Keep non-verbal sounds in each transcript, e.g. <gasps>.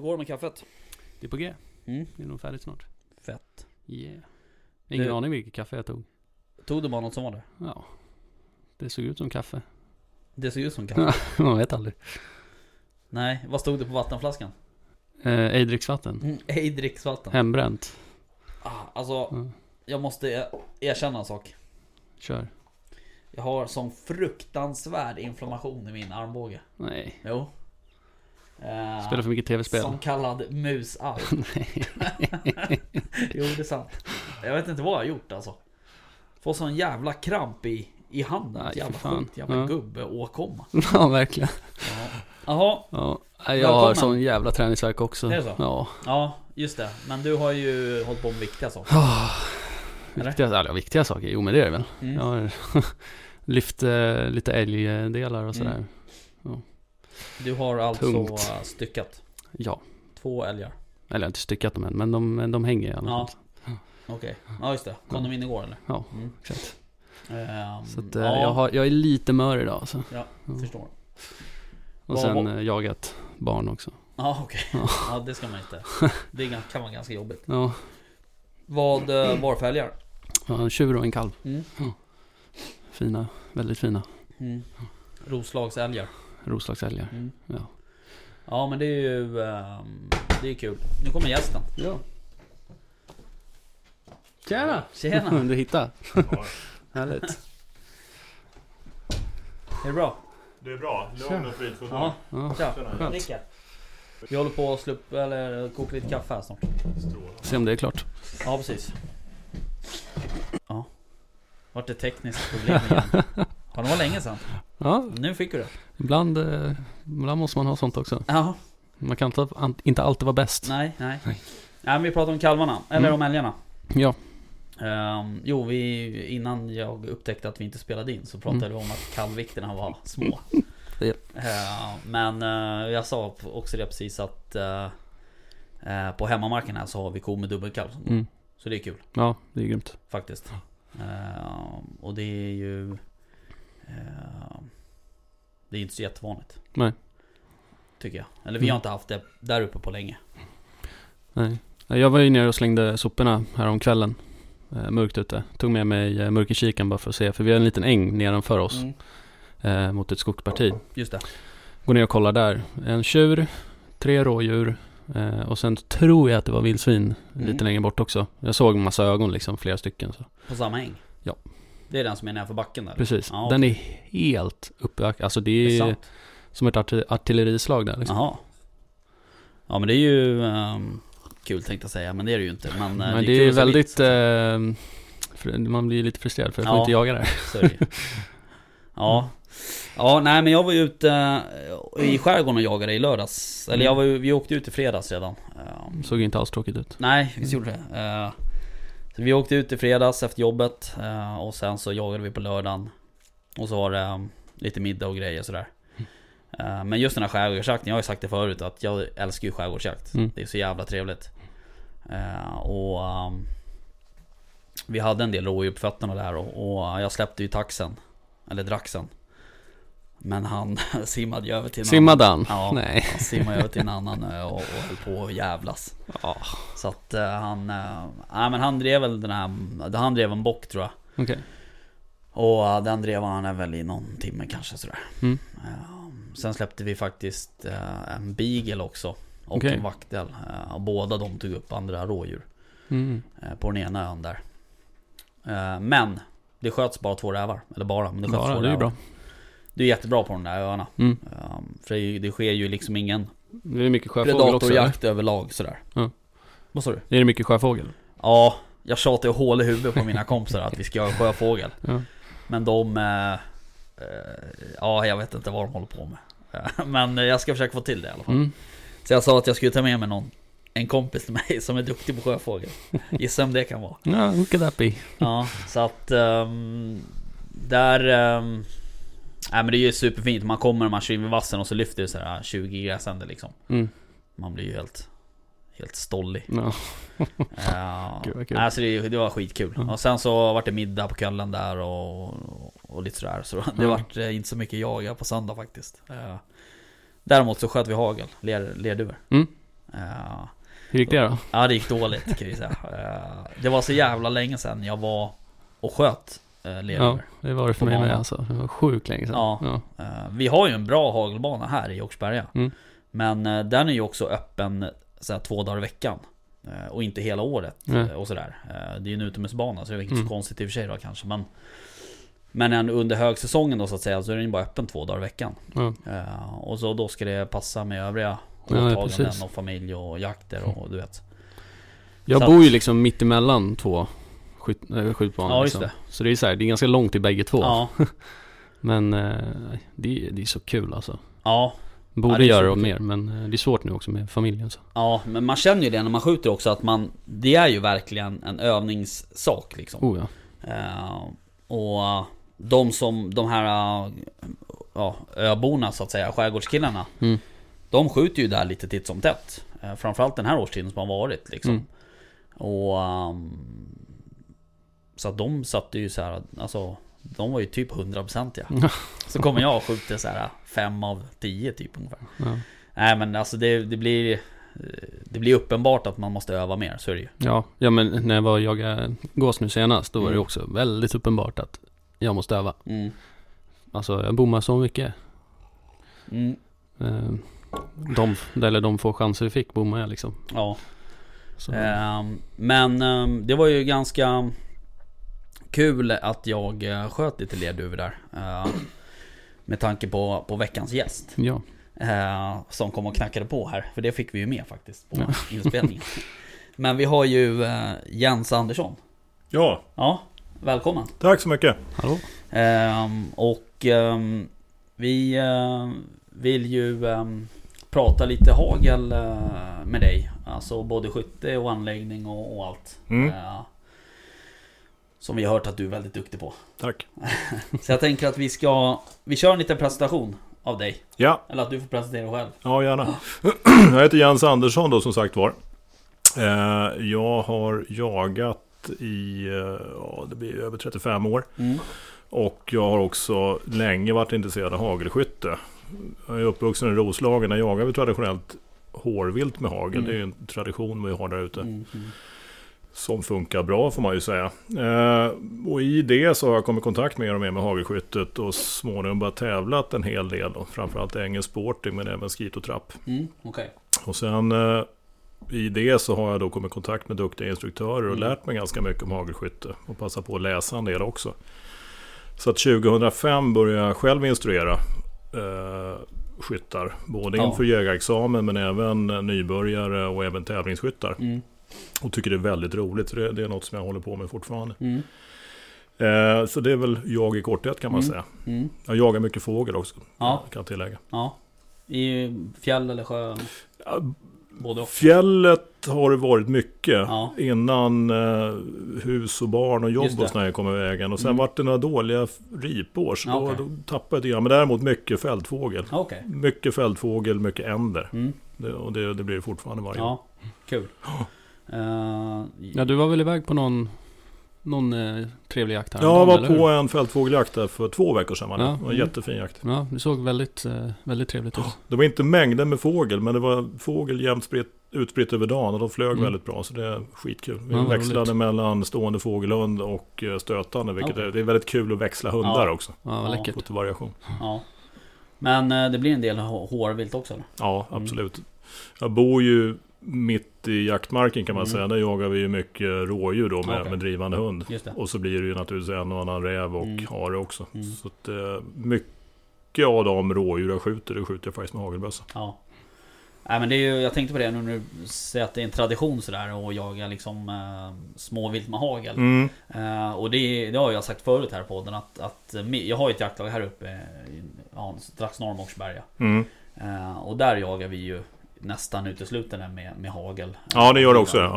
Hur går det med kaffet? Det är på G. Mm. Det är nog färdigt snart. Fett. Yeah. Ingen Du- aning vilket kaffe jag tog. Tog du bara något som var det? Ja. Det såg ut som kaffe. Det såg ut som kaffe. <laughs> Man vet aldrig. Nej, vad stod det på vattenflaskan? Eh, ej dricksvatten. Mm, ej dricksvatten. Hembränt. Ah, alltså, Ja. jag måste e- erkänna en sak. Kör. Jag har sån fruktansvärd inflammation i min armbåge. Nej. Jo. Eh, Spelar för mycket tv-spel. Som kallad musarm. <laughs> jo, det är sant. Jag vet inte vad jag har gjort alltså. Får sån jävla kramp i, i handen. Nej, jävla sjukt jävla Ja. gubbe-åkomma. <laughs> ja, verkligen. Ja. Jaha, Ja. Jag har Välkommen. sån jävla träningsvärk också. Är det så? Ja. ja just det. Men du har ju hållit på med viktiga saker. Oh, Eller? viktiga, eller, viktiga saker, jo men det är det väl. Mm. Jag har <laughs> lyft eh, lite älgdelar och sådär. Mm. Du har alltså Tungt. styckat Ja. två älgar. Eller jag har inte styckat dem än, men de, de hänger i alla Ja. fall. Okej, ja just det. Kom de in igår eller? Ja, Mm. exakt. Ehm, Så att, eh, ja, jag, har, jag är lite mör idag alltså. Ja, förstår. Och sen vad- eh, jagat barn också. Ja okej. Ja. Ja det ska man inte. <laughs> Det kan vara ganska jobbigt. Ja, Vad uh, var för älgar? en tjur och en kalv. Mm. Fina, väldigt fina. Mm. Roslagsälgar. Roslagsälgar. Mm. Ja. Ja men det är ju ehm, Det är kul. Nu kommer gästen. ja. Tjena! Tjena! <laughs> Du hittade? <laughs> Härligt. Är det bra? Det är bra. Lugn och fridfull Ja. dag. Ja, Tja! Rickard. Vi håller på att slå upp, eller koka lite kaffe här snart. Strålande. Se om det är klart. Ja precis. Ja. Vart det tekniskt problem igen? <laughs> Ja det var länge sedan. Ja, Nu fick du det. ibland, eh, ibland måste man ha sånt också. Ja. Man kan inte, inte alltid vara bäst. Nej, nej. Nej. Men vi pratar om kalvarna, eller Mm. om älgarna. Ja, Ehm, jo, vi, innan jag upptäckte att vi inte spelade in så pratade Mm. vi om att kalvvikterna var <laughs> små. Japp. Ehm, men eh, jag sa också det precis att eh, eh, på hemmamarken här så har vi ko med dubbelkalv. mm. Så det är kul ja det är grymt. faktiskt. Ehm, och det är ju... ehm, det är inte så jättevanligt. Nej. Tycker jag. Eller vi har Mm. inte haft det där uppe på länge. Nej. Jag var ju nere och slängde soporna här om kvällen. Eh, mörkt ute. Tog med mig eh, mörkerkikaren bara för att se. För vi har en liten äng nedanför oss. Mm. Eh, mot ett skogsparti. Just det. Går ner och kollar där. En tjur, tre rådjur. Eh, och sen tror jag att det var vildsvin Mm. lite längre bort också. Jag såg en massa ögon liksom, flera stycken. Så. På samma äng? Ja. Det är den som är nedanför backen där? Precis. Ja, Den är helt uppökad. Alltså det Det är är, sant. som ett arti- artillerislag där liksom. Jaha. Ja men det är ju ehm, kul tänkte jag säga, men det är det ju inte. Men, eh, Men det kul är ju att se väldigt... Eh, man blir lite frustrerad för får Ja. inte jaga där. Är det ju. <laughs> Ja. Ja, nej men jag var ju ute eh, i skärgården och jagade i lördags. Eller jag var ju, vi åkte ut i fredags redan. Ehm, Såg inte alls tråkigt ut. Nej, visst gjorde det. Vi åkte ut i fredags efter jobbet eh, och sen så jagade vi på lördagen. Och så var det eh, lite middag och grejer sådär. Eh, men just den här skärgårdsjakten, jag har ju sagt det förut att jag älskar ju skärgårdsjakt. Mm. Det är så jävla trevligt. Och ehm, vi hade en del rådjur på fötterna där och, och jag släppte ju taxen. Eller draxen. Men han <laughs> simmade ju över till en Simmade han? Ja. Nej. Han simmade över till en <laughs> annan ö och, och höll på att jävlas. Ja. Så att eh, han... Uh, nej men han drev väl den här... Han drev en bock tror jag. Okej. Och eh, den drev han väl i någon timme kanske sådär. Mm. Eh, sen släppte vi faktiskt en beagle också. Och Okej. en vaktel. Och båda de tog upp andra rådjur. Mm. på den ena ön där. Men det sköts bara två rävar. Eller bara, men det sköts Bara, två det är rävar. bra. Du är jättebra på de där öarna. Mm. Eh, för det, det sker ju liksom ingen Det är mycket sjöfågel också eller? predatorjakt överlag sådär. Ja. Vad sa du? Är det mycket sjöfågel? Ja, jag tjatar ju hål i huvudet på mina kompisar att vi ska ha sjöfågel. Ja. Men de... Eh, eh, ja, jag vet inte vad de håller på med. Eh, Men jag ska försöka få till det i alla fall. Mm. Så jag sa att jag skulle ta med mig någon En kompis till mig <laughs> som är duktig på sjöfågel. Gissa vem det kan vara. Ja, who could that be? Ja, så att... ehm, där... Um, nej men det är ju superfint. Man kommer och man kör in vid vassen och så lyfter det så här 20 gräsänder liksom. Mm. Man blir ju helt... Helt stollig. Ja. <laughs> Ja, <laughs> Gud, kul. alltså det, det var skitkul. Mm. Och sen så var det middag på kvällen där och, och lite sådär. Så det Ja. vart eh, inte så mycket jaga på söndag faktiskt. Eh, däremot så sköt vi hagel, ler, lerduvor. Mm. Eh, Hur gick det då? ja det gick dåligt kan vi säga. Det var så jävla länge sedan jag var och sköt eh, Ja, lerduvor. det var det för mig med alltså. Det var sjukt länge sedan. Ja. ja. Eh, vi har ju en bra hagelbana här i Åkersberga. Mm. Men eh, den är ju också öppen så här, två dagar i veckan. Och inte hela året Nej. och sådär. Det är ju en utomhusbana så det är inte Mm. så konstigt i och för sig då kanske. Men, men en, under högsäsongen då så att säga så är den ju bara öppen två dagar i veckan. Ja. Eh, och så då ska det passa med övriga Ja, ja, åtaganden precis. och familj och jakter och du vet. Jag Så bor ju liksom mitt emellan två skjut, äh, skjutbanor. Ja, liksom. det. Så det är så här, det är ganska långt till bägge två. Ja, <laughs> Men eh, det, det är så kul alltså. ja, Borde Ja, det göra det mer men eh, det är svårt nu också med familjen så. ja, men man känner ju det när man skjuter också att man Det är ju verkligen en övningssak liksom. Oh ja. Eh, och de som, de här eh, ja, öborna så att säga, skärgårdskillarna Mm. De skjuter ju där lite titt som tätt Eh, Framförallt den här årstiden som har varit liksom Mm. Och ehm, Så att de satte ju så här, alltså De var ju typ 100% ja. Så kommer jag och skjuter så här 5 av 10 typ ungefär Ja. Nej men alltså det, det blir Det blir uppenbart att man måste öva mer, så är det ju Ja, ja men när jag var och jagade gås nu senast då var det Mm. också väldigt uppenbart att jag måste öva. mm. Alltså jag bommar så mycket. Mm. Eh, De, eller de få chanser vi fick bommade jag liksom. Ja Så, Ehm, Men ehm, det var ju ganska kul att jag eh, sköt lite lerduvor där. eh, Med tanke på, på veckans gäst. ja. eh, Som kom och knackade på här. För det fick vi ju med faktiskt på <laughs> inspelningen. Men vi har ju Jens Andersson. Ja, Ja, välkommen. tack så mycket. Hallå? Ehm, och ehm, vi vill ju ehm, prata lite hagel med dig. Alltså både skytte och anläggning och, och allt. Mm. Som vi har hört att du är väldigt duktig på. Tack. <laughs> Så jag tänker att vi ska... Vi kör en liten presentation av dig. Ja, Eller att du får presentera dig själv. ja gärna. <clears throat> Jag heter Jens Andersson då som sagt var. Eh, Jag har jagat i, eh, ja det blir över 35 år. Mm. Och jag har också länge varit intresserad av hagelskytte. Jag är uppvuxen i Roslagen. Där jagar vi traditionellt hårvilt med hagel. Mm. Det är ju en tradition vi har där ute. Mm. Som funkar bra får man ju säga. Eh, och i det så har jag kommit i kontakt mer och mer med hagelskyttet och småningom börjat tävlat en hel del. Och framförallt engelsk sporting men även skitotrapp. Mm. Okej. Och sen eh, i det så har jag då kommit i kontakt med duktiga instruktörer och Mm. lärt mig ganska mycket om hagelskytte. Och passat på att läsa en del också. Så att 2005 började jag själv instruera eh, skyttar. Både Ja. inför jägarexamen men även nybörjare och även tävlingsskyttar. Mm. Och tycker det är väldigt roligt. Så det, det är något som jag håller på med fortfarande. Mm. Eh, så det är väl jag i korthet kan man Mm. säga. Mm. Jag jagar mycket fågel också. Ja. Kan jag tillägga. Ja. I fjäll eller sjö? Ja, Både och. Fjället har det varit mycket. Ja. Innan eh, hus och barn och jobb och sådär kom i vägen. Och sen Mm. vart det några dåliga ripår. Så Ja, då, då tappade jag lite grann. Men däremot mycket fältfågel. Okej. Mycket fältfågel, mycket änder. Mm. Det, och det, det blir det fortfarande varje år. Ja. Kul. <gasps> Eh, Ja du var väl iväg på någon, någon eh, trevlig jakt här Ja, jag var på en fältfågeljakt där för två veckor sedan. Var det. Ja. det var en Mm. jättefin jakt. Ja, det såg väldigt, eh, väldigt trevligt ut. Det var inte mängder med fågel, men det var fågel jämnt spritt, utspritt över dagen och de flög Mm. väldigt bra. Så det är skitkul. Vi Ja, växlade roligt. mellan stående fågelhund och eh, stötande. Vilket Okej. är, det är väldigt kul att växla hundar Ja. också. Ja, vad Ja. läckert. Få variation. Ja. Men eh, det blir en del hå- hårvilt också eller? Ja, Mm. absolut. Jag bor ju mitt i jaktmarken kan man Mm. säga. Där jagar vi ju mycket rådjur då med, Okej. med drivande hund. Och så blir det ju naturligtvis en och annan räv och Mm. hare också. Mm. Så att, eh, mycket av de rådjur jag skjuter, det skjuter jag faktiskt med hagelbössa. Ja. Nej men det är ju, jag tänkte på det nu när du säger att det är en tradition sådär att jaga liksom eh, småvilt med hagel. Mm. Eh, och det, det har jag sagt förut här på podden att, att jag har ju ett jaktlag här uppe i, ja, strax norr om Åkersberga. Mm. Eh, och där jagar vi ju nästan uteslutande med, med hagel. Ja, det gör det också, ja.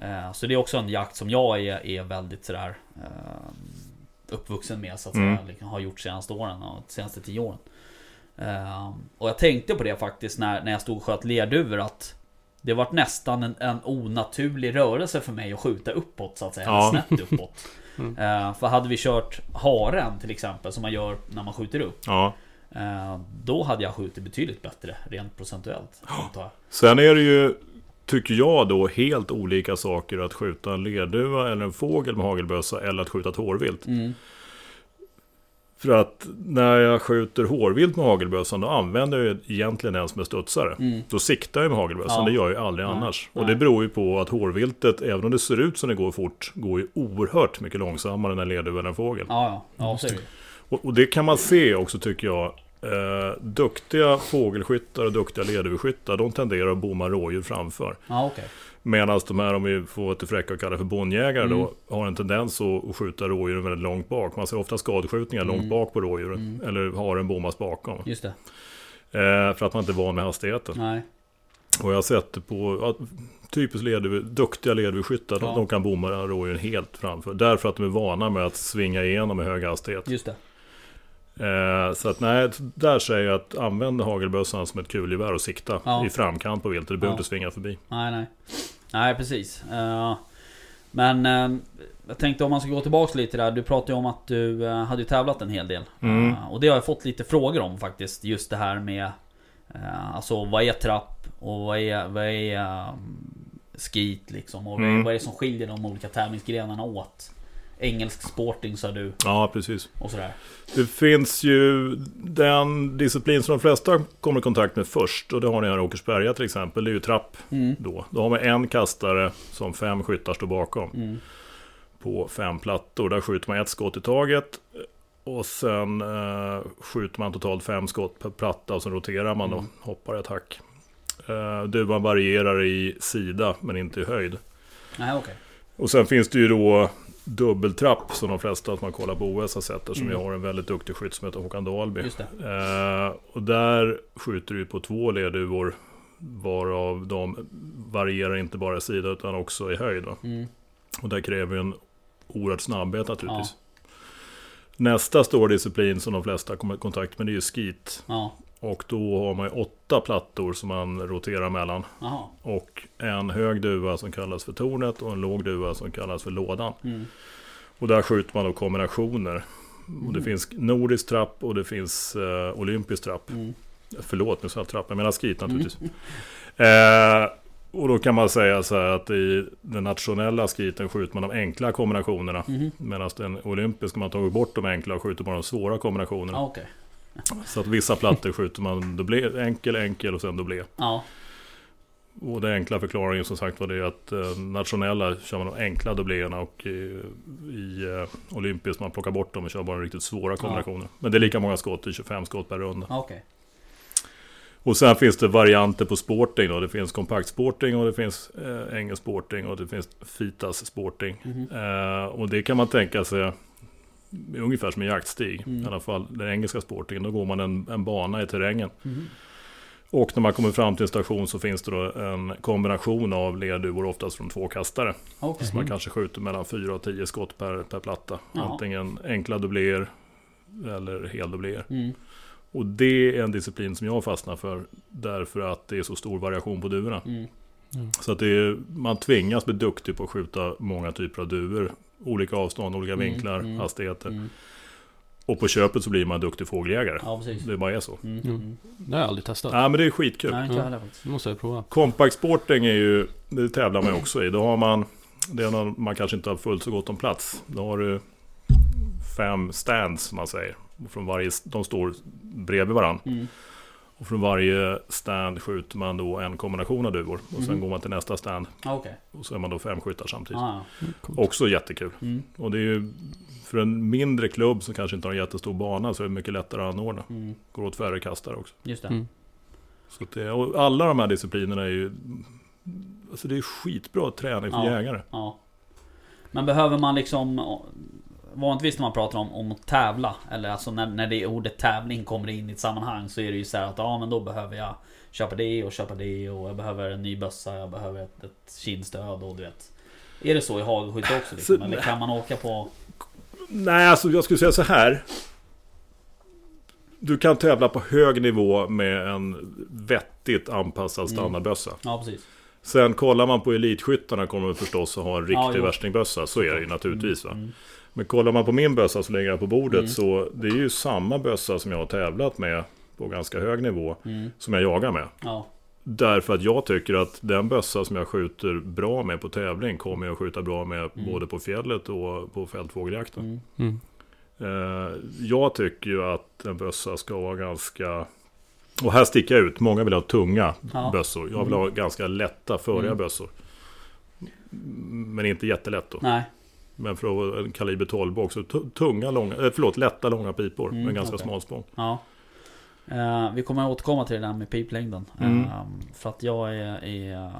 Ja. Eh, så det är också en jakt som jag är, är väldigt sådär eh, uppvuxen med så att Mm. säga. Liksom, har gjort senaste åren och senaste tio åren. Eh, och jag tänkte på det faktiskt när, när jag stod och sköt lerduvor att det vart nästan en, en onaturlig rörelse för mig att skjuta uppåt så att säga. Ja. Snett uppåt. <laughs> Mm. För hade vi kört haren till exempel, som man gör när man skjuter upp. Ja. Eh, då hade jag skjutit betydligt bättre, rent procentuellt. <gasps> jag. Sen är det ju, tycker jag då, helt olika saker att skjuta en lerduva eller en fågel med hagelbössa eller att skjuta ett hårvilt. Mm. För att när jag skjuter hårvilt med hagelbössan då använder jag egentligen den som är studsare. Mm. Då siktar jag med hagelbössan, Ja. det gör jag ju aldrig Nej. annars. Och Nej. det beror ju på att hårviltet, även om det ser ut som det går fort, går ju oerhört mycket långsammare än en lerduva eller en fågel. Ja, ja. Ja, det. Och, och det kan man se också tycker jag. Eh, duktiga fågelskyttar och duktiga lerduveskyttar, de tenderar att bomma rådjur framför. Ja, okej. Medan de här, om vi får vara fräcka och kalla för bondjägare Mm. då, har en tendens att skjuta rådjuren väldigt långt bak. Man ser ofta skadeskjutningar Mm. långt bak på rådjuren. Mm. Eller har en bommas bakom. Just det. Eh, för att man inte är van med hastigheten. Nej. Och jag har sett det på ja, typiskt lerduv, duktiga lerduveskyttar. Ja. De, kan bomma rådjuren helt framför. Därför att de är vana med att svinga igenom med hög hastighet. Just det. Eh, så att nej, där säger jag att använd hagelbössan som ett kulgevär och sikta Ja. i framkant på viltet. Du behöver Ja. inte svinga förbi. Nej, nej. Nej, precis. Eh, men eh, jag tänkte om man ska gå tillbaka lite där. Du pratade ju om att du eh, hade ju tävlat en hel del. Mm. Och det har jag fått lite frågor om faktiskt. Just det här med uh, Alltså vad är trapp? Och vad är, vad är skit liksom? Och vad är- Mm. vad är det som skiljer de olika tävlingsgrenarna åt? Engelsk sporting sa du Ja, precis. och sådär. Det finns ju den disciplin som de flesta kommer i kontakt med först. Och det har ni här i Åkersberga till exempel. Det är ju trapp Mm. då. Då har man en kastare som fem skyttar står bakom. Mm. På fem plattor. Där skjuter man ett skott i taget. Och sen eh, skjuter man totalt fem skott per platta och sen roterar man då. Mm. Hoppar ett hack. Eh, duvan varierar i sida men inte i höjd. Nej, okej. Och sen finns det ju då dubbeltrapp som de flesta som har kollat på OS har sett. Eftersom Mm. vi har en väldigt duktig skytt som heter Håkan det. Eh, och där skjuter du på två lerduvor. Varav de varierar inte bara i sida utan också i höjd. Mm. Och där kräver en oerhört snabbhet naturligtvis. Nästa stora disciplin som de flesta kommer i kontakt med det är ju skit. Ja. Och då har man ju åtta plattor som man roterar mellan. Jaha. Och en hög duva som kallas för tornet och en låg duva som kallas för lådan. Mm. Och där skjuter man då kombinationer. Och det Mm. finns nordisk trapp och det finns eh, olympisk trapp. Mm. Förlåt, nu sa jag trapp. Jag menar skit naturligtvis. Eh, och då kan man säga så här att i den nationella skiten skjuter man de enkla kombinationerna. Mhm. Medan den olympiska man tagit bort de enkla och skjuter bara de svåra kombinationerna. Ja, okej. <laughs> Så att vissa plattor skjuter man dubblé, enkel, enkel och sen dubblé. Ja. Och den enkla förklaringen som sagt var det att eh, nationella kör man de enkla dubbléerna och i, i eh, olympiskt man plockar bort dem och kör bara de riktigt svåra kombinationer. Men det är lika många skott, det är 25 skott per runda. Ja, okej. Och sen finns det varianter på sporting då. Det finns kompakt sporting och det finns eh, engelsk sporting och det finns fitas sporting. Mhm. Eh, och det kan man tänka sig ungefär som en jaktstig. Mm. I alla fall den engelska sportingen. Då går man en, en bana i terrängen. Mhm. Och när man kommer fram till en station så finns det då en kombination av lerduvor, oftast från två kastare. Okej. Så man kanske skjuter mellan 4 och 10 skott per, per platta. Ja. Antingen enkla dubbléer eller heldubbléer. Mm. Och det är en disciplin som jag fastnar för. Därför att det är så stor variation på duvorna. Mm. Så att det är, man tvingas bli duktig på att skjuta många typer av duvor. Olika avstånd, olika Mm, vinklar, mm, hastigheter. Mm. Och på köpet så blir man duktig fågeljägare. Ja. Det bara är så. Mm. Mm. Det har jag aldrig testat. Nej men det är skitkul. Nej, inte Ja. Det måste jag prova. Compact sporting är ju, det tävlar man ju också i. Då har man, det är när man kanske inte har fullt så gott om plats. Då har du fem stands som man säger. Och från varje, de står bredvid varandra. Mm. Och från varje stand skjuter man då en kombination av duvor. Och sen Mhm. går man till nästa stand. Ja, okej. Och så är man då fem skyttar samtidigt. Ah. Också jättekul. Mm. Och det är ju för en mindre klubb som kanske inte har en jättestor bana så är det mycket lättare att anordna. Mm. Går åt färre kastare också. Just det. Mm. Så att det, och alla de här disciplinerna är ju... Alltså det är skitbra träning för Ja. jägare. Ja. Men behöver man liksom... Vanligtvis när man pratar om, om att tävla, eller alltså när, när det ordet tävling kommer in i ett sammanhang så är det ju så här att ja men då behöver jag köpa det och köpa det och jag behöver en ny bössa, jag behöver ett, ett kidstöd och du vet. Är det så i hagelskytte också liksom? Så- Eller kan man åka på... Nej, alltså jag skulle säga så här. Du kan tävla på hög nivå med en vettigt anpassad Mm. standardbössa. Ja precis. Sen kollar man på elitskyttarna kommer man förstås att ha en riktig Ja, värstingbössa. Så är det ju naturligtvis. Va? Mm. Men kollar man på min bössa som ligger här på bordet Mm. så det är ju samma bössa som jag har tävlat med på ganska hög nivå Mm. som jag jagar med. Ja. Därför att jag tycker att den bössa som jag skjuter bra med på tävling kommer jag att skjuta bra med Mm. både på fjället och på fältfågeljakten. Mm. Mm. Eh, jag tycker ju att en bössa ska vara ganska... Och här sticker jag ut. Många vill ha tunga Ja. bössor. Jag vill ha ganska lätta, föriga Mm. bössor. Men inte jättelätt då. Nej. Men för att en kaliber 12 också. tu- Tunga, långa, eh, förlåt, lätta långa pipor. Mm, med ganska okej. smal spång. Ja. Eh, vi kommer återkomma till det där med piplängden. Mm. Eh, för att jag är, är...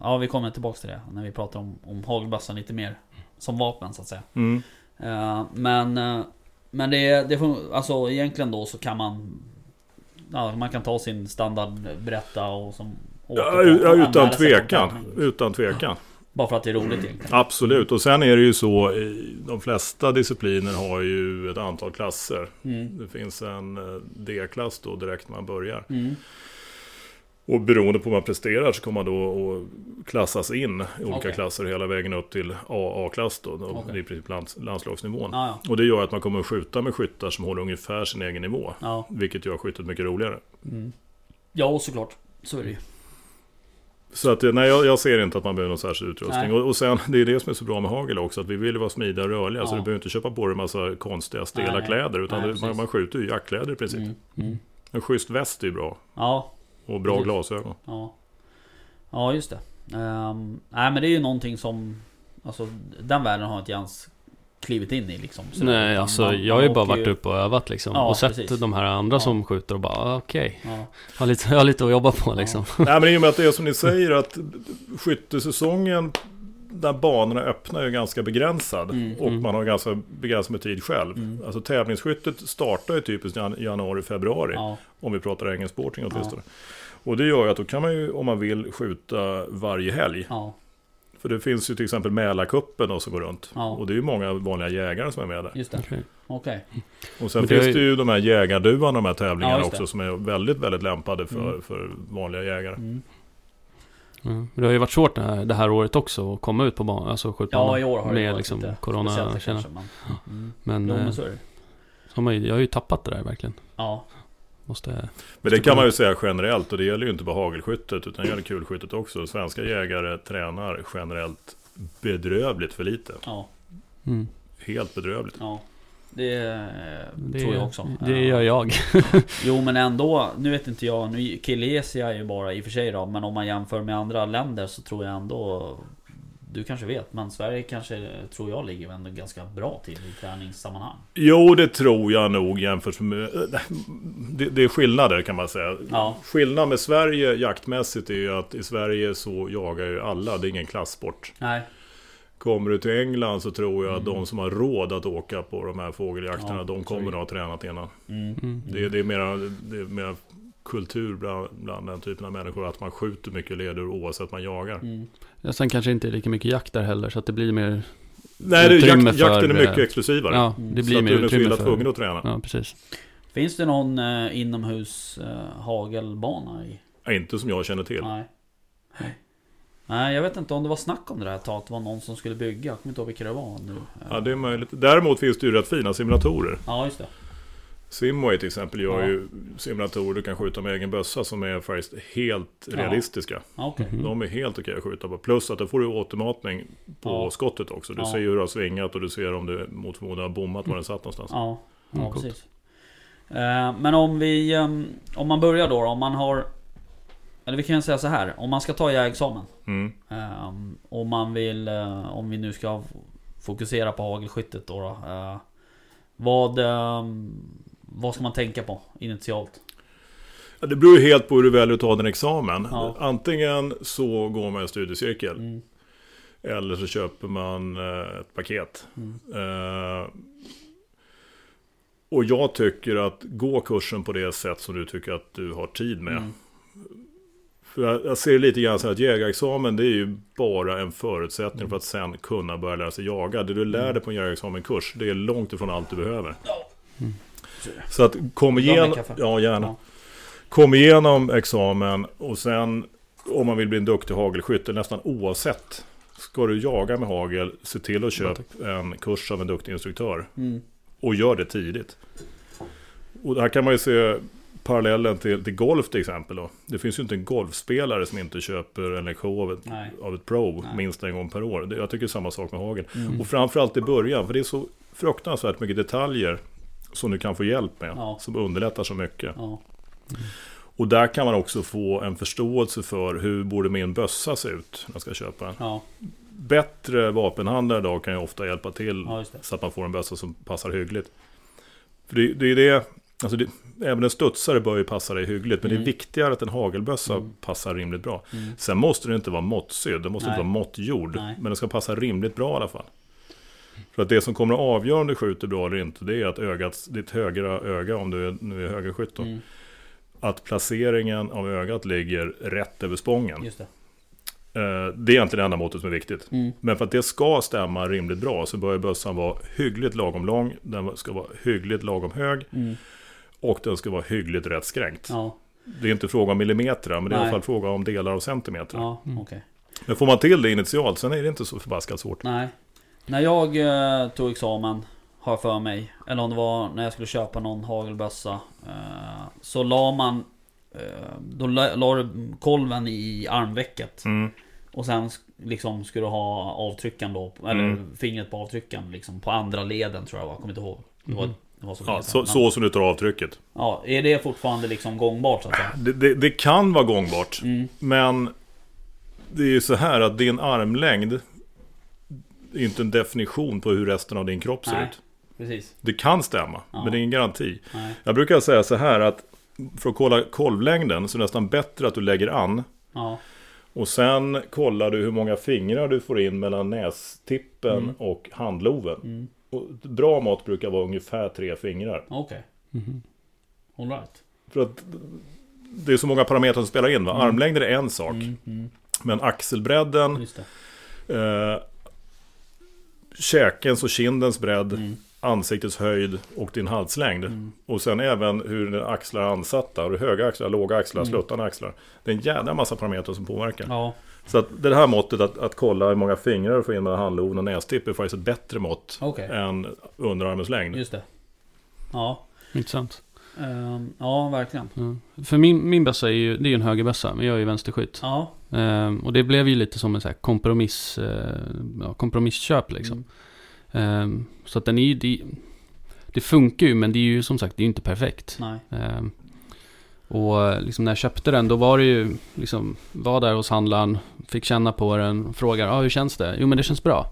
Ja, vi kommer tillbaka till det när vi pratar om, om hagelbössan lite mer som vapen så att säga. Mm. Men men det, det alltså egentligen då så kan man Ja, man kan ta sin standard berätta och som Ja, utan tvekan. Utan tvekan. Bara för att det är roligt egentligen. Absolut. Och sen är det ju så. i De flesta discipliner har ju ett antal klasser. Mm. Det finns en eh, D-klass då direkt när man börjar. Mm. Och beroende på vad man presterar så kommer man då att klassas in i olika Okej. klasser hela vägen upp till AA-klass då. då Okej. Det är i princip lands, landslagsnivån. Ja, ja. Och det gör att man kommer att skjuta med skyttar som håller ungefär sin egen nivå. ja. Vilket gör skyttet mycket roligare. Mm. Ja, såklart. Så är det ju. Så att, nej, jag, jag ser inte att man behöver någon särskild utrustning. Och, och sen, det är det som är så bra med hagel också. Att vi vill vara smidiga och rörliga. Så Ja. du behöver inte köpa på dig en massa konstiga stela Nej. kläder. Utan Nej, du, man, man skjuter ju jackkläder i princip. Mm. Mm. En schysst väst är ju bra. Ja, Och bra Precis. glasögon. ja. Ja, just det. Ehm, nej, men det är ju någonting som... Alltså, den världen har inte Jans klivit in i liksom. Så Nej, alltså man- jag har ju bara varit uppe och övat liksom. Ja, och sett precis. de här andra Ja. som skjuter och bara, ah, okej. Ja, Har, lite, har lite att jobba på liksom. Nej men i och med att det är som ni säger att skyttesäsongen där banorna öppnar är ganska begränsad. Mm, och mm. man har ganska begränsad med tid själv. Mm. Alltså tävlingsskyttet startar ju typiskt jan- januari, februari. ja, Om vi pratar engelsk sporting åtminstone. Och det gör ju att då kan man ju om man vill skjuta varje helg. ja, För det finns ju till exempel Mälarkuppen då som går runt. Ja. Och det är ju många vanliga jägare som är med där. just det. Okej. Och sen finns är det ju de här jägarduvarna, de här Ja, tävlingarna det. också. Som är väldigt, väldigt lämpade för, Mm. för vanliga jägare. Mm. Ja. Men det har ju varit svårt det här, det här året också att komma ut på banan, alltså skjutbanan. Ja, i år har det Med varit liksom lite corona speciellt kanske, men, mm. Men, Jo, eh, men så är det. så har man ju, jag har ju tappat det där verkligen. Ja, Måste... Men det kan man ju säga generellt och det gäller ju inte bara hagelskyttet utan det gäller kulskyttet också. Svenska jägare tränar generellt bedrövligt för lite. ja, Mm. Helt bedrövligt. ja. Det, Det, tror jag också. Det gör jag. <laughs> Jo men ändå, nu vet inte jag, nu Killesia är ju bara i och för sig då, men om man jämför med andra länder så tror jag ändå Du kanske vet, men Sverige kanske, tror jag, ligger ändå ganska bra till i träningssammanhang. Jo, det tror jag nog jämfört med... Det, det är skillnader kan man säga. Ja. Skillnad med Sverige jaktmässigt är ju att i Sverige så jagar ju alla, det är ingen klassport. Nej. Kommer du till England så tror jag att de som har råd att åka på de här fågeljakterna, Mm. Ja, de kommer att ha tränat innan. Mm. Mm. Det, det, är mera, det är mera kultur bland, bland den typen av människor, att man skjuter mycket leder oavsett man jagar. Ja, sen kanske inte är lika mycket jakt där heller, så att det blir mer... Nej, det, Utrymme jakt, jakten är för, mycket eh, exklusivare. Ja, Mm. det så blir att mer du är så utrymme för... tvungen att träna. Ja, precis. Finns det någon eh, inomhus eh, hagelbana i? Ja, Inte som jag känner till. Nej. Nej, jag vet inte om det var snack om det där ett tag, att det var någon som skulle bygga. Jag kommer inte ihåg vilka det var nu. Ja, det är möjligt. Däremot finns det ju rätt fina simulatorer. Ja, just det. Simway till exempel gör Ja. ju simulatorer du kan skjuta med egen bössa som är faktiskt helt Ja. realistiska. Okej. Mhm. De är helt okej att skjuta på. Plus att då får du återmatning på Ja. skottet också. Du Ja. ser ju hur det har svingat och du ser om du mot förmodan har bommat var den satt någonstans. Ja, ja Mm, precis. Eh, Men om vi... ehm, Om man börjar då, om man har... Eller vi kan säga så här, om man ska ta jägexamen. Mm. Um, om man vill, eh, om vi nu ska fokusera på hagelskyttet då. då eh, vad, ehm, vad ska man tänka på initialt? Ja, det beror ju helt på hur du väljer att ta din examen. Ja. Antingen så går man en studiecirkel. Mm, Eller så köper man eh, ett paket. mm, Eh, och jag tycker att gå kursen på det sätt som du tycker att du har tid med. mm, För jag, jag ser lite grann så här att jägarexamen det är ju bara en förutsättning för att sen kunna börja lära sig jaga. Det du lär dig på en jägarexamenkurs det är långt ifrån allt du behöver. Mm. Så att kom igenom, ja gärna. Ja. Kom igenom examen och sen om man vill bli en duktig hagelskytt, nästan oavsett Ska du jaga med hagel, se till att köpa en kurs av en duktig instruktör. Mm. Och gör det tidigt. Och här kan man ju se parallellen till, till golf till exempel. Då. Det finns ju inte en golfspelare som inte köper en lektion av ett, Nej. av ett pro Nej. minst en gång per år. Det, jag tycker samma sak med hagel. Mm. Och framförallt i början, för det är så fruktansvärt mycket detaljer som du kan få hjälp med. Ja. Som underlättar så mycket. Ja. Och där kan man också få en förståelse för hur borde min bössa se ut när jag ska köpa den. Ja. Bättre vapenhandlare idag kan ju ofta hjälpa till det. så att man får en bössa som passar hyggligt. För det, det är det, alltså det, även en studsare bör ju passa dig hyggligt, men det Mm. är viktigare att en hagelbössa Mm. passar rimligt bra. Mm. Sen måste den inte vara måttsydd, den måste Nej. inte vara måttgjord, Nej. men den ska passa rimligt bra i alla fall. För att det som kommer att avgöra om du skjuter bra eller inte, det är att ögat, ditt högra öga, om du är, nu är högerskytt då, Mm. att placeringen av ögat ligger rätt över spången. Just det. Eh, Det är egentligen det enda måttet som är viktigt. Mm. Men för att det ska stämma rimligt bra så bör bössan vara hyggligt lagom lång, den ska vara hyggligt lagom hög Mm. och den ska vara hyggligt rätt skränkt. Ja. Det är inte fråga om millimeter, men det är i alla fall fråga om delar av centimeter. Ja, okej. Men får man till det initialt, sen är det inte så förbaskat svårt. Nej. När jag eh, tog examen, har jag för mig, eller om det var när jag skulle köpa någon hagelbössa. Eh, så la man, eh, då la, la du kolven i armvecket. Mm. Och sen liksom skulle du ha avtryckaren då, eller Mm. fingret på avtryckaren liksom. På andra leden tror jag var, kommer inte ihåg. Det var, Mhm. det var så, Ja, så, så som du tar avtrycket. Ja, är det fortfarande liksom gångbart så att säga? Det, det, det kan vara gångbart, Mm. men det är ju så här att din armlängd inte en definition på hur resten av din kropp ser Nej. ut. Precis. Det kan stämma, Ja. men det är ingen garanti. Nej. Jag brukar säga så här att för att kolla kolvlängden så är det nästan bättre att du lägger an Ja. och sen kollar du hur många fingrar du får in mellan nästippen Mm. och handloven. Mm. Och bra mått brukar vara ungefär tre fingrar. Okej. Mhm. All right. För att det är så många parametrar som spelar in. Va? Mm. Armlängden är en sak, Mm. Mm. men axelbredden, Just det. eh, käkens och kindens bredd, Mm. ansiktets höjd och din halslängd. Mm. Och sen även hur dina axlar är ansatta. Har du höga axlar, låga axlar, Mm. sluttande axlar. Det är en jävla massa parametrar som påverkar. Ja. Så att det här måttet att, att kolla hur många fingrar du får in mellan handloven och nästipp är faktiskt ett bättre mått Okej. än underarmens längd. Just det. Ja. Intressant. Ehm, ja, verkligen. Ja. För min, min bössa är ju, det är ju en högerbössa, men jag är ju vänsterskytt. Ja. Ehm, och det blev ju lite som en så kompromiss, eh, ja, kompromissköp liksom. Mm. Ehm, så att den är ju, det, det funkar ju, men det är ju som sagt, det är ju inte perfekt. Ehm, och eh, liksom när jag köpte den, då var det ju liksom, var där hos handlaren, fick känna på den, frågar, ah, hur känns det? Jo men det känns bra.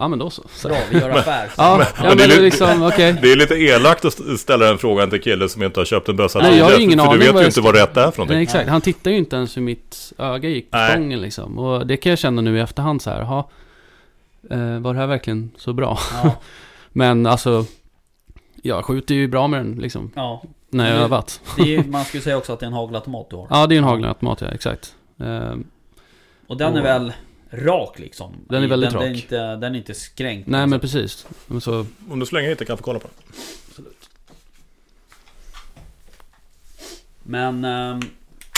Ja men då så. så. Bra, vi gör affär. Ja, ja, men det är lite- liksom, okej. Det är lite elakt att st- ställa den frågan till kille som inte har köpt en bössa Nej, jag har ingen för aning du vet ju inte vad rätt är för någonting. Nej, exakt. Han tittar ju inte ens hur mitt öga gick på Nej. spången liksom. Och det kan jag känna nu i efterhand så här, jaha, eh, var det här verkligen så bra? Ja. <laughs> Men alltså, jag skjuter ju bra med den liksom, ja. när jag övat. Man skulle säga också att det är en hagelautomat du har. <laughs> Ja, det är en hagelautomat, ja, exakt. Eh, Och den är väl rak liksom? Den är väldigt den, Den är rak. inte, den är inte skränkt. nej, men liksom. precis. Men Så, Om du slänger hit det kan jag få kolla på den. Men ehm,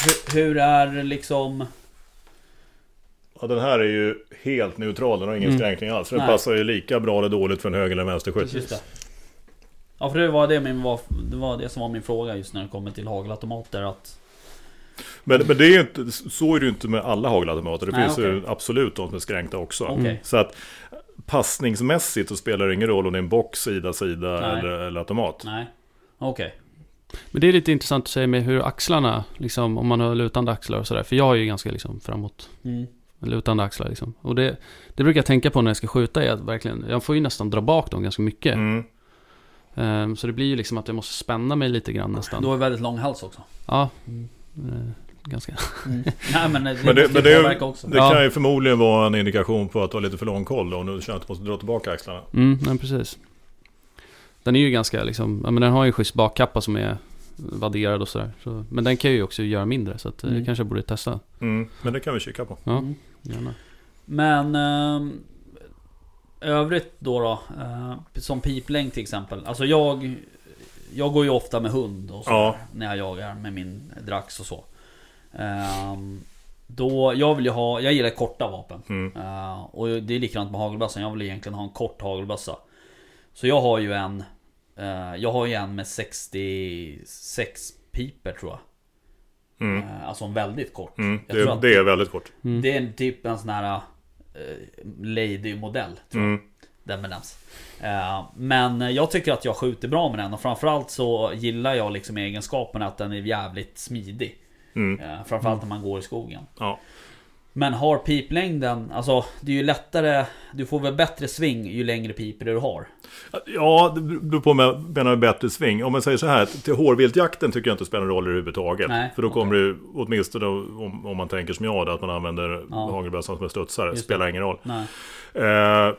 hur, hur är liksom... Ja, den här är ju helt neutral, den har ingen Mm. skränkning alls. Den Nej. passar ju lika bra eller dåligt för en höger eller vänsterskytt. Ja för det var det, min, var, det var det som var min fråga just när det kommer till hagelautomater att... Men, men det är ju inte, så är det ju inte med alla hagelautomater. Det Nej, finns ju okej. absolut de som är skränkta också. Okej. Mm. Så att passningsmässigt så spelar det ingen roll om det är en box, sida, sida Nej. eller, eller automat. Nej. Okej. men det är lite intressant att säga med hur axlarna, liksom, om man har lutande axlar och sådär. För jag har ju ganska liksom framåt Mm. lutande axlar liksom. Och det, det brukar jag tänka på när jag ska skjuta är att verkligen, jag får ju nästan dra bak dem ganska mycket. Mm. Ehm, så det blir ju liksom att jag måste spänna mig lite grann nästan. Du har ju väldigt lång hals också. Ja, Mm. Ganska. Mm. <laughs> Nej men det, Men det, men det, det Ja. kan ju förmodligen vara en indikation på att du har lite för lång koll då, om du känner att du måste dra tillbaka axlarna. Mm, nej precis. Den är ju ganska liksom, ja men den har ju en schysst bakkappa som är vadderad och sådär. Så, men den kan ju också göra mindre så att eh, Mm. det kanske jag borde testa. Mm. Men det kan vi kika på. Ja, Mm. gärna. Men... ehm, övrigt då då? eh, som piplängd till exempel. Alltså jag... Jag går ju ofta med hund och så Ja. när jag jagar med min Drax och så. Ehm, Då, jag vill ju ha, jag gillar korta vapen. Mm. Eh, och det är likadant med hagelbössan, jag vill egentligen ha en kort hagelbössa. Så jag har ju en, eh, jag har ju en med 66 piper tror jag. Mm. Eh, alltså en väldigt kort. Mm. Jag tror Det, att det är väldigt kort. det är typ en sån här eh, Lady-modell tror jag Mm. den benämns. Men jag tycker att jag skjuter bra med den och framförallt så gillar jag liksom egenskapen att den är jävligt smidig. Mm. Eh, Framförallt när man går i skogen. Ja. Men har piplängden, alltså det är ju lättare Du får väl bättre sving ju längre piper du har Ja, det beror på om jag menar bättre sving. Om man säger så här, till hårviltjakten tycker jag inte spelar någon roll överhuvudtaget. Nej, För då kommer det, åtminstone om, om man tänker som jag, att man använder Ja. hagelbössan som en studsare. Spelar ingen roll. Eh,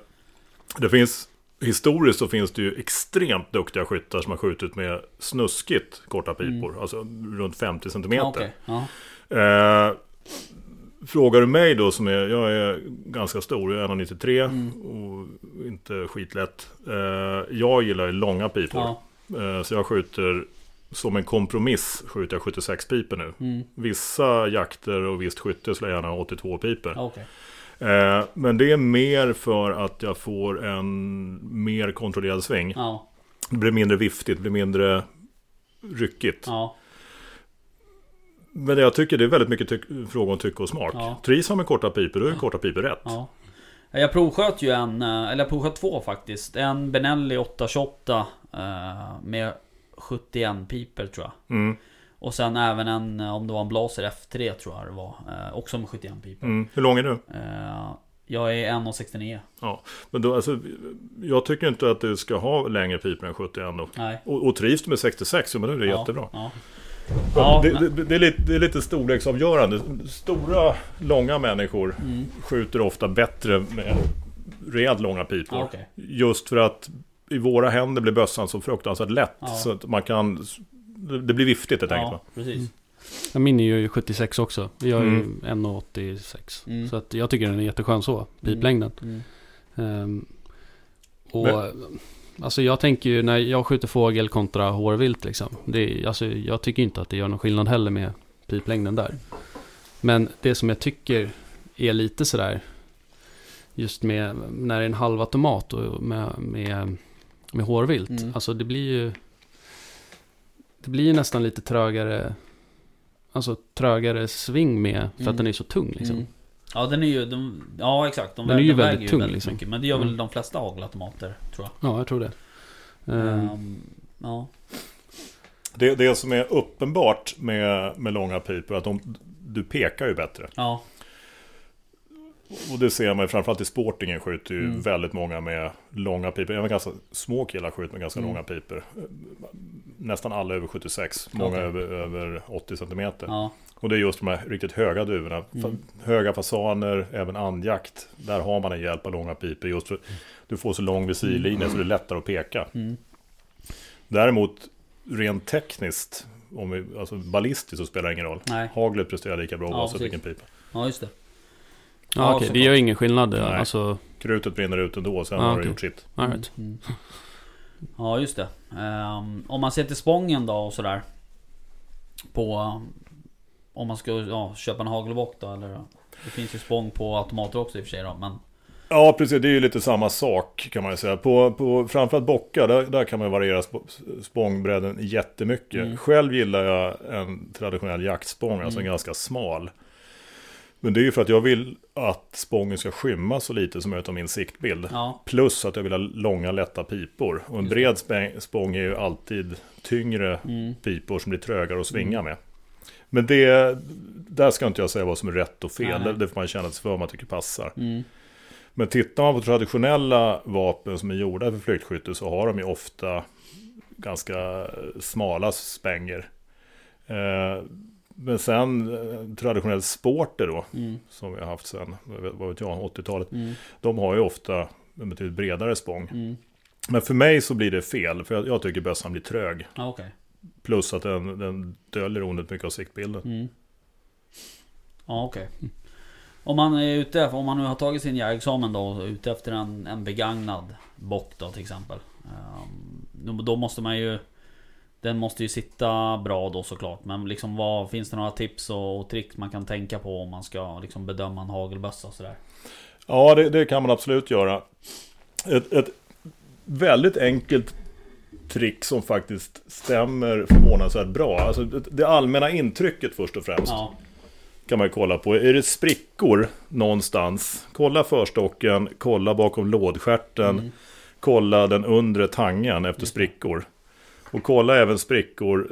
det finns, historiskt så finns det ju extremt duktiga skyttar som har skjutit med snuskigt korta pipor. Alltså runt 50 cm. Ja, okej. Ja. Eh, frågar du mig då som är, jag är ganska stor, jag är 1,93 Mm. och inte skitlätt. Eh, jag gillar ju långa pipor. Ja. Eh, så jag skjuter som en kompromiss skjuter jag 76 pipor nu. Mm. Vissa jakter och visst skytte skulle jag gärna ha 82 pipor. Okej. Eh, men det är mer för att jag får en mer kontrollerad sväng. Ja. Det blir mindre viftigt, det blir mindre ryckigt. Ja. Men jag tycker det är väldigt mycket tyck- fråga om tycke och smak. Ja. Trivs han med korta pipor, då är korta pipor rätt. Ja. Jag provsköt ju en, eh, eller jag provsköt två faktiskt. En Benelli 828 eh, med 71 piper tror jag. Mm, Och sen även en, eh, om det var en Blaser F3 tror jag det var. eh, Också med 71 piper. mm. Hur lång är du? Eh, Jag är 1,69. Ja, men då, alltså, jag tycker inte att du ska ha längre pipor än 71 då. Nej. Och, och trivs du med 66, så men då är det Ja, jättebra. Ja. Ja, det, men- det, det, är lite, det är lite storleksavgörande. Stora, långa människor Mm. skjuter ofta bättre med rejält långa pipor. Ja, okej. Just för att i våra händer blir bössan så fruktansvärt lätt. Ja. Så att man kan... Det blir viftigt helt enkelt. Ja, va? precis. Ja, Min är ju 76 också. Jag är ju Mm. 1,86. Mm. Så att jag tycker den är jätteskön så. Piplängden. Mm. Ehm, och alltså jag tänker ju när jag skjuter fågel kontra hårvilt liksom. Det, alltså, jag tycker inte att det gör någon skillnad heller med piplängden där. Men det som jag tycker är lite sådär. Just med när det är en halvautomat och med, med, med hårvilt. Mm. Alltså det blir ju. Det blir ju nästan lite trögare. Alltså trögare sving med. För Mm. att den är så tung liksom. Mm. Ja den är ju, de, ja exakt. De Den är ju de väldigt väger tung, liksom. mycket. Men det gör väl Mm. de flesta hagelautomater tror jag. Ja, jag tror det. Ehm, ja. Det, det som är uppenbart med, med långa pipor är att de, du pekar ju bättre. Ja. Och det ser man ju framförallt i sportingen skjuter ju Mm. väldigt många med långa pipor. Även ganska små killar skjuter med ganska Mm. långa pipor. Nästan alla över 76, många Okej. över, över 80 cm. Ja. Och det är just de här riktigt höga duvorna. Mm. Höga fasaner, även andjakt. Där har man en hjälp av långa pipor. Just för du får så lång visirlinje så det är lättare att peka. Mm. Däremot rent tekniskt, om vi, alltså ballistiskt så spelar det ingen roll. Nej. Haglet presterar lika bra Ja, oavsett vilken pipa. Ja just det. Ja, Ja, okej. Det gör ingen skillnad. Nej. Alltså, Krutet brinner ut ändå, sen Ja, har det okej. gjort sitt. right. Mm. Ja just det. Ehm, om man ser till spången då och sådär. På... um, Om man ska ja, köpa en hagelbock då eller... Det finns ju spång på automater också i och för sig då men... Ja, precis. Det är ju lite samma sak kan man ju säga. På, på framförallt bockar, där, där kan man variera sp- spångbredden jättemycket. Mm. Själv gillar jag en traditionell jaktspång, alltså en Mm. ganska smal. Men det är ju för att jag vill att spången ska skymma så lite som möjligt av min siktbild. Ja. Plus att jag vill ha långa lätta pipor. Och en bred spång är ju alltid tyngre Mm. pipor som blir trögare att svinga med. Men det, där ska inte jag säga vad som är rätt och fel. Nej. Det, det får man känna sig för vad man tycker passar. Mm. Men tittar man på traditionella vapen som är gjorda för flyktskytte så har de ju ofta ganska smala spänger. Eh, men sen eh, traditionell sporter då, Mm. som vi har haft sen, vad vet jag, 80-talet. Mm. De har ju ofta en betydligt bredare spång. Mm. Men för mig så blir det fel, för jag, jag tycker bössan blir trög. Ja, okej. Plus att den, den döljer onödigt mycket av siktbilden. Mm. Ja okej. Om man är ute, om man nu har tagit sin jägarexamen då och är ute efter en, en begagnad bock då till exempel. Då, då måste man ju Den måste ju sitta bra då såklart. Men liksom vad, finns det några tips och, och tricks man kan tänka på om man ska liksom bedöma en hagelbössa och sådär? Ja, det, det kan man absolut göra. Ett, ett väldigt enkelt trick som faktiskt stämmer förvånansvärt bra. Alltså det, det allmänna intrycket först och främst. Ja, Kan man ju kolla på. Är det sprickor någonstans? Kolla förstocken, kolla bakom lådstjärten. Mm. Kolla den undre tangen efter sprickor. Och kolla även sprickor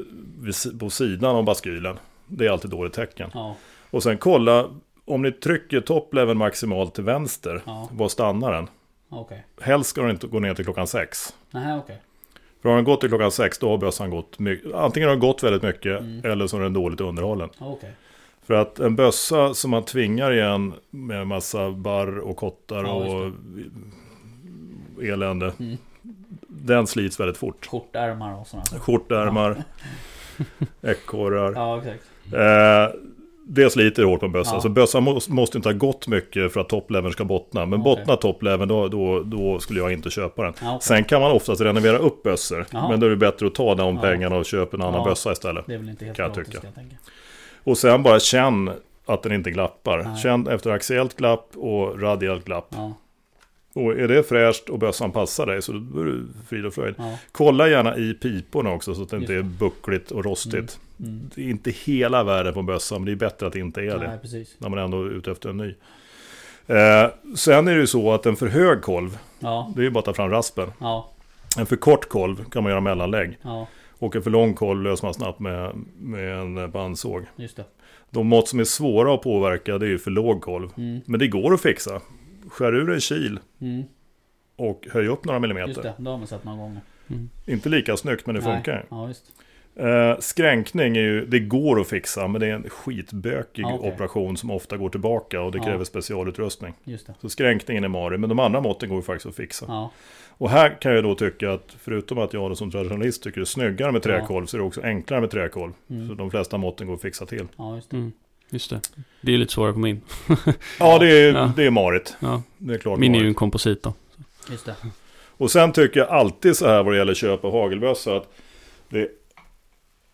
på sidan av baskylen. Det är alltid dåligt tecken. ja, Och sen kolla om ni trycker toppleveln maximalt till vänster. Ja. Var stannar den? okej. Helst ska den inte gå ner till klockan sex. Nej, okej. För har den gått till klockan sex då har bössan gått mycket. Antingen har den gått väldigt mycket Mm. eller så är den dåligt underhållen. Okej. För att en bössa som man tvingar igen med massa barr och kottar Ja, och elände. Mm. Den slits väldigt fort. Skjortärmar och sådana saker. Skjortärmar, <laughs> ekorrar. Ja, exakt. Eh, det sliter hårt på en bössa. Ja. Så bössan må, måste inte ha gått mycket för att toppleveln ska bottna. Men Okej. bottnar toppleveln då, då, då skulle jag inte köpa den. Ja, okej. Sen kan man oftast renovera upp bössor. Jaha. Men då är det bättre att ta de Ja. pengarna och köpa en annan Ja. bössa istället. Det är väl inte helt kan jag tycka. jag. Och sen bara känn att den inte glappar. Nej. Känn efter axiellt glapp och radialt glapp. Och är det fräscht och bössan passar dig så då är du frid och fröjd. ja. Kolla gärna i piporna också så att det inte är buckligt och rostigt. Mm. Det är inte hela världen på bössan men det är bättre att det inte är det. Nej, precis. När man ändå är ute efter en ny. Eh, sen är det ju så att en för hög kolv, Ja, det är ju bara att ta fram raspen. ja, En för kort kolv kan man göra mellanlägg. ja. Och en för lång kolv löser man snabbt med, med en bandsåg. Just det. De mått som är svåra att påverka det är ju för låg kolv. Mm. Men det går att fixa. Skär ur en kil Mm. och höj upp några millimeter. Just det, det har man sett några gånger. Inte lika snyggt men det Nej. funkar. Ja. Eh, skränkning är ju, det går att fixa men det är en skitbökig Ja, okej. operation som ofta går tillbaka och det kräver specialutrustning. Just det. Så skränkningen är mari, men de andra måtten går ju faktiskt att fixa. Ja, Och här kan jag då tycka att förutom att jag som traditionalist tycker det är snyggare med träkolv så är det också enklare med träkolv. Mm. Så de flesta måtten går att fixa till. ja just det. Det. Är lite svårare på min. <laughs> Ja, det är, Ja. det är marigt. Ja. Det är klart Min är ju en komposit då. Just det. Och sen tycker jag alltid så här vad det gäller köp av hagelbössa att det,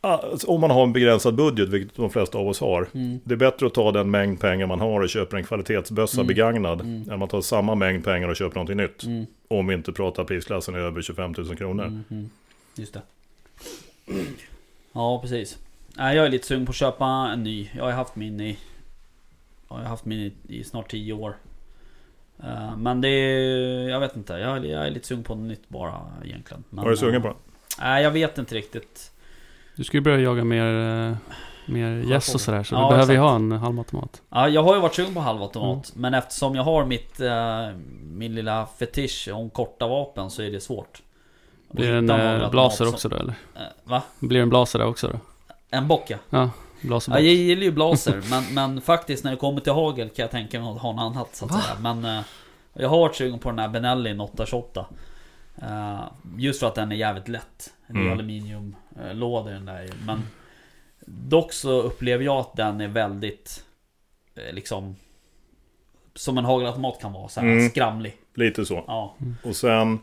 alltså, om man har en begränsad budget, vilket de flesta av oss har. Mm. Det är bättre att ta den mängd pengar man har och köper en kvalitetsbössa Mm. begagnad. Mm. Än man tar samma mängd pengar och köper någonting nytt. Mm. Om vi inte pratar prisklassen över 25 000 kronor. Mm. Mm. Just det. Ja, precis. Nej, jag är lite sugen på att köpa en ny. Jag har haft min i... Jag har haft min i, i snart 10 år. Eh, Men det är... Jag vet inte. Jag, är- jag är lite sugen på något nytt bara egentligen. Men, Var du sugen på eh, det? Nej, jag vet inte riktigt. Du ska ju börja jaga mer, eh, mer gäss och sådär. Så Ja, du behöver ju ha en halvautomat. Ja, jag har ju varit sugen på halvautomat. Men eftersom jag har mitt... eh, min lilla fetisch om korta vapen så är det svårt. Blir det en blaser också då eller? eh, Va? Blir det en blaser också då? En bock ja. Ja, Ja, blaserbock. jag gillar ju blaser, men, men faktiskt när det kommer till hagel kan jag tänka mig att ha något annat så att säga. Men eh, jag har varit sugen på den här Benelli 828. Eh, just för att den är jävligt lätt. Det är Mm. aluminiumlåda den där. Men dock så upplever jag att den är väldigt eh, liksom som en hagelautomat kan vara, så här Mm. skramlig. Lite så. Ja, Och sen...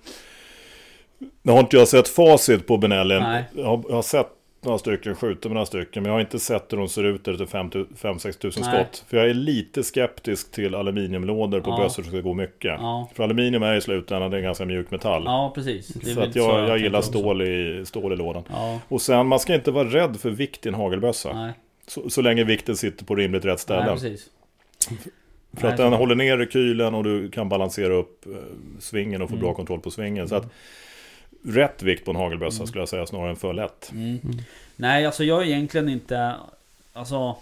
Nu har inte jag sett facit på Benelli. Nej. Jag har, jag har sett några stycken, skjutit med några stycken. Men jag har inte sett hur de ser ut efter 5-6 tusen Nej. skott. För jag är lite skeptisk till aluminiumlådor på Ja. bössor som ska gå mycket. ja, För aluminium är i slutändan det är en ganska mjuk metall. ja precis. Så att jag, jag, tänker gillar stål i, stål i lådan. Ja, Och sen, man ska inte vara rädd för vikt i en hagelbössa. nej, Så, så länge vikten sitter på rimligt rätt nej ställe. precis. För att Nej, den så- håller ner rekylen och du kan balansera upp eh, svingen och få Mm. bra kontroll på svingen. Så att rätt vikt på en hagelbössa Mm. skulle jag säga snarare än för lätt. Mm. Nej, alltså jag är egentligen inte... Alltså...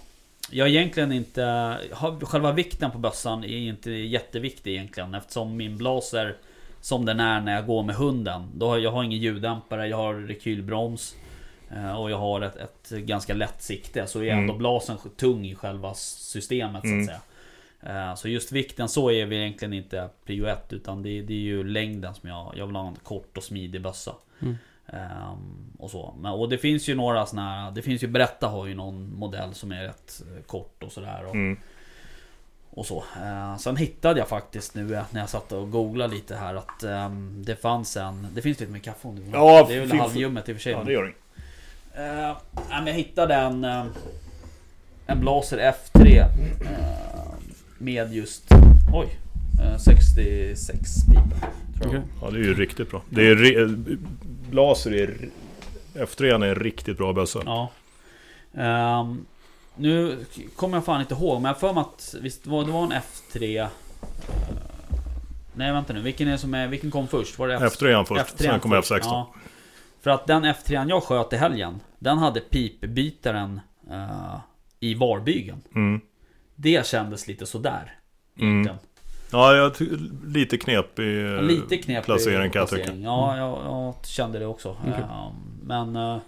Jag är egentligen inte... Själva vikten på bössan är inte jätteviktig egentligen eftersom min blaser som den är när jag går med hunden. Då har, jag har ingen ljuddämpare, jag har rekylbroms. eh, Och jag har ett, ett ganska lätt sikte. Så är Mm. ändå blasen tung i själva systemet så Mm. att säga. Eh, Så just vikten så är vi egentligen inte prio ett utan det, det är ju längden som jag... Jag vill ha en kort och smidig bössa. Mm. Ehm, och så. Men, och det finns ju några såna här, Det finns ju Beretta har ju någon modell som är rätt eh, kort och sådär. Och, Mm. och så. Eh, sen hittade jag faktiskt nu eh, när jag satt och googlade lite här att ehm, det fanns en... Det finns lite mer kaffe om du vill. Ja, Det är väl halvljummet i och för sig. Ja, det gör inget. Eh, nej, men jag hittade en, en Blaser F3 eh, med just, oj, eh, 66 pipa. Tror jag. Okej. Ja, det är ju riktigt bra. Det är Blaser är... F3 är en riktigt bra bössa. Ja. Ehm, nu kommer jag fan inte ihåg, men jag för mig att visst var det var en F3 eh, Nej vänta nu, vilken är det som är, vilken kom först? Var det F- F3 först, F3 sen kommer först? F16. Ja. För att den F3 jag sköt i helgen Den hade pipbytaren eh, I varbygeln Mm. Det kändes lite sådär Mm. Ja, jag lite knepig eh, Lite knepig placering kan jag tycka. Ja, jag, jag kände det också. Eh, Men eh,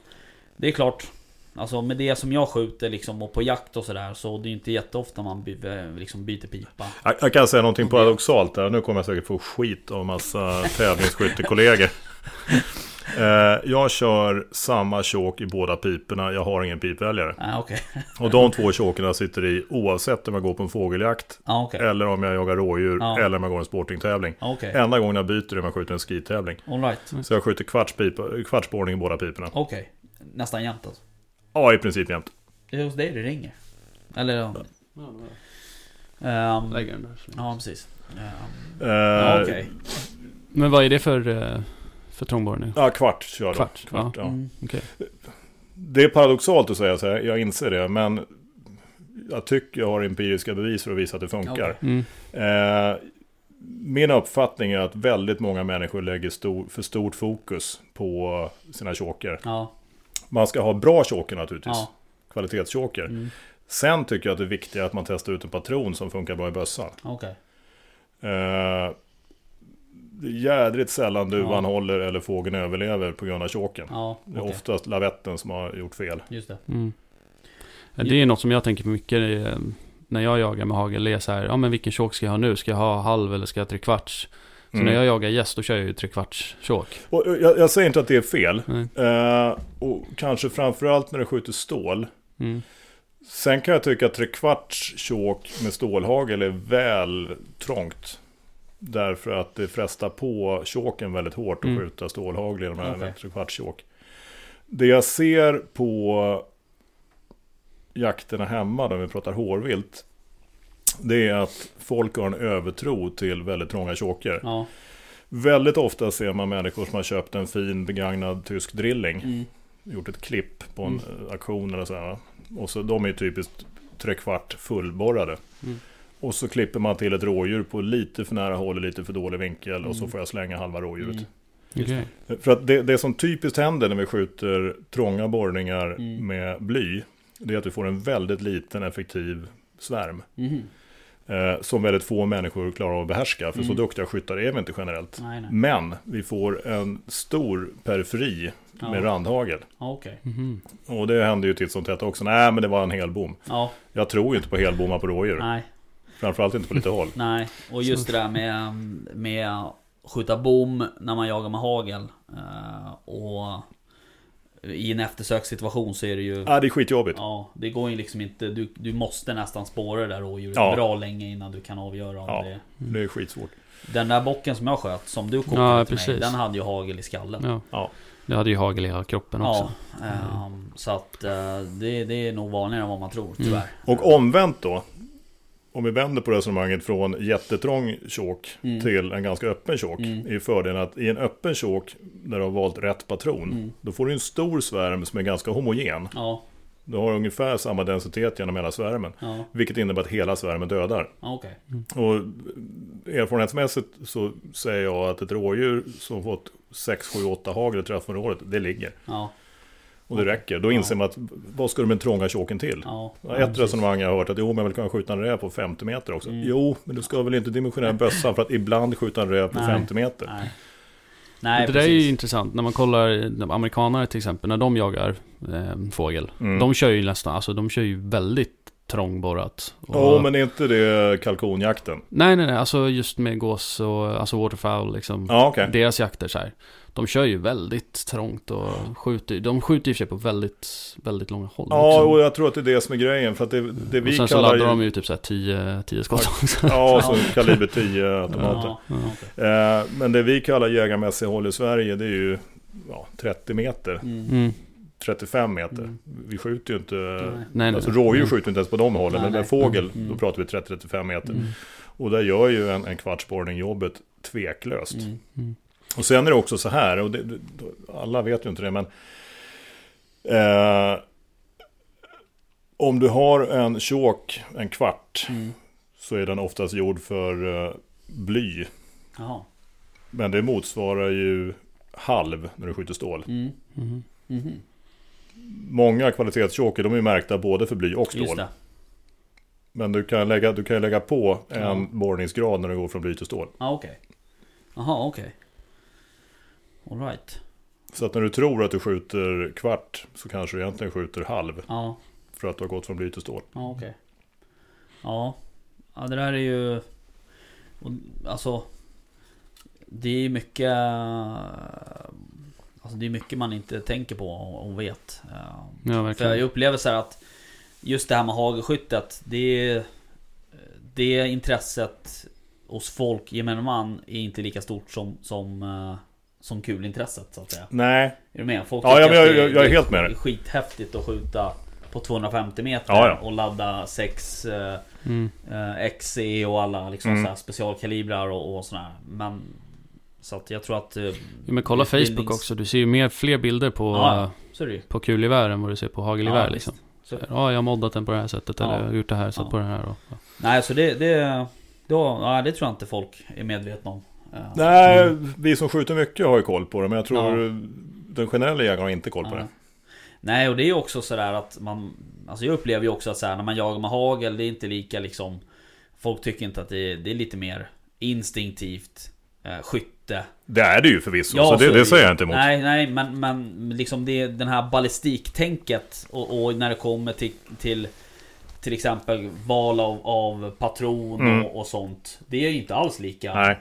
det är klart. Alltså med det som jag skjuter liksom och på jakt och sådär så det är inte jätteofta man by, eh, liksom byter pipa. Jag, jag kan säga någonting paradoxalt där. Nu kommer jag säkert få skit av massa tävlingsskyttekollegor. <laughs> Eh, jag kör samma tjåk i båda piporna. Jag har ingen pipväljare. Ah, okej. Och de två tjåkerna sitter i oavsett om jag går på en fågeljakt. Ah, okej. Eller om jag jagar rådjur. Ja. Eller om jag går en sportingtävling. Ah, okej. Enda gången jag byter är om jag skjuter en skitävling. Alright. Så jag skjuter kvartspipa, kvartsborrning i båda piporna. Okej. Nästan jämnt alltså. Ja, i princip jämt. Det är hos dig det ringer. Eller ja. Ehm, Lägger den där. ja, precis. Ehm, Eh, ja, okej. Men vad är det för, eh, för trångborrning? Ja, kvart kör jag. Kvart, kvart ja. Mm. Okej. Det är paradoxalt att säga så här, jag inser det, men jag tycker jag har empiriska bevis för att visa att det funkar. Mm. Eh, min uppfattning är att väldigt många människor lägger stor, för stort fokus på sina choker. Ja. Man ska ha bra choker naturligtvis, Ja. kvalitetschoker. Mm. Sen tycker jag att det är viktigt att man testar ut en patron som funkar bra i bössan. Okej. Eh, det är jädrigt sällan duvan Ja. håller eller fågeln överlever på grund av choken. Ja, Det är oftast lavetten som har gjort fel. Just det. Mm. Det är något som jag tänker på mycket eh, när jag jagar med hagel. Det är så här, ja men vilken tjåk ska jag ha nu? Ska jag ha halv eller ska jag ha trekvarts? Så Mm. när jag jagar gäst då kör jag ju trekvarts tjåk. Och eh, jag, jag säger inte att det är fel. Eh, och kanske framförallt när du skjuter stål. Mm. Sen kan jag tycka att trekvarts tjåk med stålhagel är väl trångt. Därför att det frestar på tjåken väldigt hårt att Mm. skjuta stålhagel genom en Okej. trekvarts tjåk. Det jag ser på jakterna hemma, då vi pratar hårvilt. Det är att folk har en övertro till väldigt trånga tjåker. Ja. Väldigt ofta ser man människor som har köpt en fin begagnad tysk drilling. Mm. Gjort ett klipp på en eh, auktion eller så här. Och så de är typiskt trekvart fullborrade. Mm. Och så klipper man till ett rådjur på lite för nära håll och lite för dålig vinkel. Och så Mm. får jag slänga halva rådjuret. Mm. Okej. För att det, det som typiskt händer när vi skjuter trånga borrningar Mm. med bly. Det är att vi får en väldigt liten effektiv svärm. Mhm. Eh, som väldigt få människor klarar av att behärska. För så Mm. duktiga skyttar är vi inte generellt. Nej, nej. Men vi får en stor periferi Ja. med randhagel. Ja, okej. Mhm. Och det händer ju titt som tätt också. Nej, men det var en helbom. Ja, Jag tror ju inte på helbommar på rådjur. nej. Framförallt inte på lite håll. Nej, och just det där med, med skjuta bom när man jagar med hagel. eh, och i en eftersökssituation så är det ju... Ja, det är skitjobbigt. Ja, det går ju liksom inte. Du, du måste nästan spåra det där rådjuret Ja. bra länge innan du kan avgöra om Ja. det... Det är skitsvårt. Den där bocken som jag sköt, som du kokade Ja, till mig, precis. den hade ju hagel i skallen. Ja. Ja. Jag hade ju hagel i hela kroppen också. Ja, ehm, så att eh, det, det är nog vanligare än vad man tror, Mm. tyvärr. Och omvänt då. Om vi vänder på resonemanget från jättetrång tjåk Mm. till en ganska öppen tjåk. Mm. Är fördelen att i en öppen tjåk, där du har valt rätt patron, Mm. då får du en stor svärm som är ganska homogen. Ja, Du har ungefär samma densitet genom hela svärmen. ja, Vilket innebär att hela svärmen dödar. ja, okej. Och erfarenhetsmässigt så säger jag att ett rådjur som fått 6, 7, 8 hagel i träffområdet, det ligger. Ja, Och det räcker. Då inser man att vad ska du med den trånga tjåken till? ja. Ja, ja, Ett precis. resonemang jag har hört att jo, men jag vill kunna skjuta en räv på 50 meter också. Mm. Jo, men du ska väl inte dimensionera <laughs> bössan för att ibland skjuta en räv på Nej. 50 meter. Nej. Nej, det där är ju intressant. När man kollar amerikanare till exempel, när de jagar eh, fågel. Mm. De kör ju nästan, alltså de kör ju väldigt trångborrat. Ja, men är inte det kalkonjakten? Nej, nej, nej. Alltså just med gås och alltså waterfowl liksom. Ja, okej. Deras jakter så här. De kör ju väldigt trångt och skjuter. De skjuter i och för sig på väldigt, väldigt långa håll Ja, också. och jag tror att det är det som är grejen. För att det, det och vi sen så laddar ju... de ju typ så här 10, 10 skott också. Ja, och så kaliber 10 automater. Ja, Ja. Eh, men det vi kallar jägarmässig håll i Sverige, det är ju ja, 30 meter. Mm. Mm. 35 meter. Mm. Vi skjuter ju inte... Nej. Nej, Alltså nej. rådjur Mm. skjuter inte ens på de hållen, Nej, men med nej. fågel, Mm. då pratar vi 30-35 meter. Mm. Och där gör ju en, en kvartsborrning jobbet tveklöst. Mm. Mm. Och sen är det också så här, och det, alla vet ju inte det, men eh, om du har en tjåk, en kvart, Mm. så är den oftast gjord för eh, bly. Jaha. Men det motsvarar ju halv när du skjuter stål. Mm. Mhm. Mhm. Många kvalitetstjåkar, de är märkta både för bly och stål. Men du kan lägga, du kan lägga på en Ja. borrningsgrad när du går från bly till stål. Ja, okej. Jaha, okej. Alright. Så att när du tror att du skjuter kvart så kanske du egentligen skjuter halv. Ja, För att du har gått från bly till stål. ja okej. Ja. Ja, det där är ju... och, Alltså... Det är ju mycket... Alltså det är mycket man inte tänker på och vet. Eh, Ja, För verkligen. jag upplever så här att Just det här med hagelskyttet Det är Det intresset Hos folk, gemene man Är inte lika stort som Som, som kulintresset så att säga Nej, Är du med? Folk Ja, ja, tycker men att jag- det jag är helt med Det dig. är skithäftigt att skjuta På 250 meter Ja, ja. Och ladda 6 eh, Mm. eh, XE och alla liksom Mm. så här specialkalibrar och, och sådär Men Så att jag tror att eh, Ja, men kolla Facebook utbildnings- också. Du ser ju mer, fler bilder på, Ja, det på kulgevär än vad du ser på hagelgevär Ja, liksom. Så- Ja, jag har moddat den på det här sättet. Ja. Eller gjort det här, satt Ja. på det här. Och, ja. Nej så det, det då, ja, det tror jag inte folk är medvetna om Nej, vi som skjuter mycket har ju koll på det. Men jag tror den generella jägaren har inte koll på Ja. det. Nej och det är ju också sådär att man Alltså jag upplever ju också att så här, när man jagar med hagel Det är inte lika liksom Folk tycker inte att det är, det är lite mer Instinktivt eh, Skytte Det är det ju förvisso, Ja, så det, det säger jag inte emot. Nej nej men, men liksom det den här ballistiktänket och, och när det kommer till Till Till exempel val av, av patron Mm. och, och sånt Det är ju inte alls lika Nej.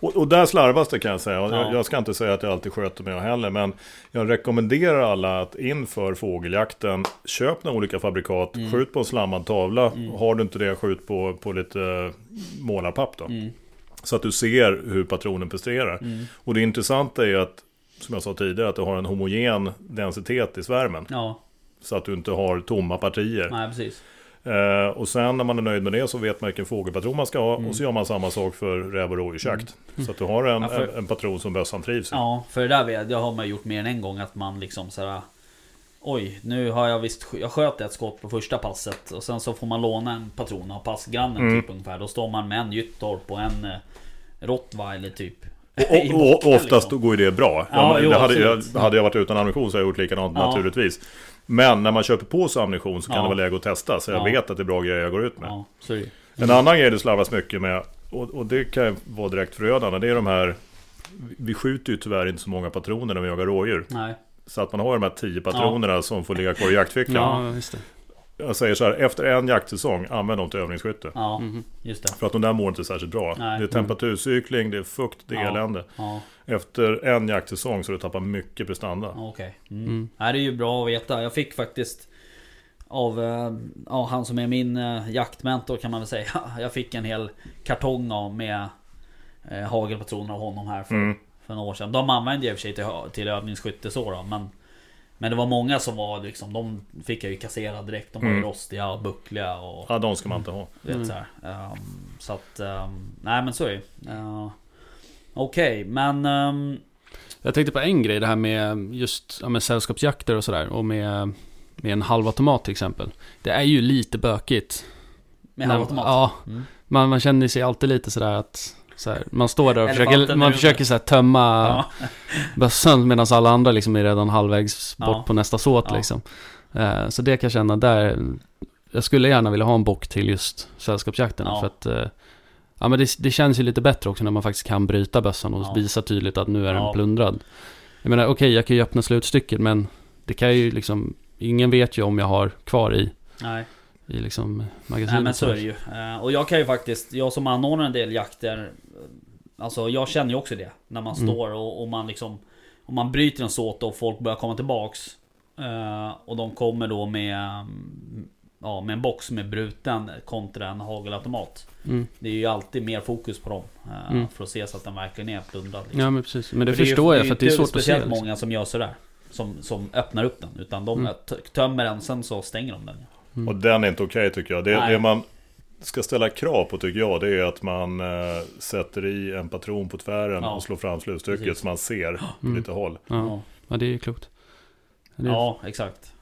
Och, och där slarvas det kan jag säga. Ja. Jag, jag ska inte säga att jag alltid sköter mig heller. Men jag rekommenderar alla att inför fågeljakten köp några olika fabrikat. Mm. Skjut på en slammad tavla. Har du inte det, skjut på, på lite målarpapp då. Mm. Så att du ser hur patronen presterar. Mm. Och det intressanta är att, som jag sa tidigare, att du har en homogen densitet i svärmen. Ja, Så att du inte har tomma partier. nej precis Eh, och sen när man är nöjd med det så vet man vilken fågelpatron man ska ha. Mm. Och så gör man samma sak för räv och rådjursjakt. Så att du har en, Ja, för- en, en patron som bössan trivs i. Ja, för det där vet, det har man gjort mer än en gång att man liksom såhär Oj, nu har jag visst Jag sköt ett skott på första passet och sen så får man låna en patron av passgrannen Mm. typ ungefär Då står man med en Gyttorp och en eh, Rottweiler typ Och, <laughs> och, och oftast liksom. går ju det bra. Ja, Ja, men jo, det hade, jag, hade jag varit utan ammunition så hade jag gjort likadant Ja. naturligtvis. Men när man köper på sig ammunition så kan Ja. det vara läge att testa. Så jag Ja. vet att det är bra grejer jag går ut med. Ja. En annan grej det slarvas mycket med, och, och det kan vara direkt förödande, det är de här... Vi skjuter ju tyvärr inte så många patroner när vi jagar rådjur. Nej, Så att man har de här tio patronerna som får ligga kvar i jaktfickan. ja. Jag säger så här, efter en jaktsäsong, använd dem till övningsskytte. ja, just det För att de där mår inte särskilt bra. Nej. Det är temperaturcykling, det är fukt, det är Ja. elände. Efter en jaktsäsong så har du tappat mycket prestanda. okej mm. Mm. Nej, det är ju bra att veta Jag fick faktiskt Av eh, ja, han som är min eh, jaktmentor kan man väl säga <laughs> Jag fick en hel kartong av med eh, Hagelpatroner av honom här för, Mm. för några år sedan De använde jag i och för sig till, till övningsskytte så då men Men det var många som var liksom De fick jag ju kassera direkt De var ju Mm. rostiga och buckliga och Ja, de ska man inte ha. vet, så, här. Ehm, så att ehm, Nej men så är det uh, Okej men ehm, Jag tänkte på en grej, det här med just ja, med sällskapsjakter och sådär. Och med, med en halvautomat till exempel. Det är ju lite bökigt. Med halvautomat Ja, mm. man, man känner sig alltid lite sådär att så här, man står där och försöker, man försöker så här, tömma Ja. <laughs> bössan medan alla andra liksom är redan halvvägs bort Ja. på nästa såt Ja. liksom. Eh, så det kan jag känna där, jag skulle gärna vilja ha en bock till just sällskapsjakterna Ja. för att eh, Ja men det, det känns ju lite bättre också när man faktiskt kan bryta bössan och Ja. visa tydligt att nu är den Ja. plundrad. Jag menar okej, jag kan ju öppna slutstycket men det kan ju liksom, ingen vet ju om jag har kvar i, Nej i liksom magasinet. Nej men så är det ju. Eh, Och jag kan ju faktiskt, jag som anordnar en del jakter eh, Alltså jag känner ju också det. När man Mm. står och, och man liksom Om man bryter en såt och folk börjar komma tillbaks eh, Och de kommer då med Ja med en box som är bruten kontra en hagelautomat. Mm. Det är ju alltid mer fokus på dem. eh, Mm. För att se så att den verkligen är plundrad. liksom. Ja men precis, men det För är ju- förstår jag för att det är svårt att se. speciellt Liksom. många som gör sådär. som, som öppnar upp den. Utan de Mm. tömmer den, sen så stänger de den. Mm. Och den är inte okej tycker jag. Det, Nej. det man ska ställa krav på tycker jag, det är att man eh, sätter i en patron på tvären Ja. och slår fram slutstycket Precis. så man ser på Mm. lite håll. Ja. ja, det är ju klokt. Det är, Ja, exakt.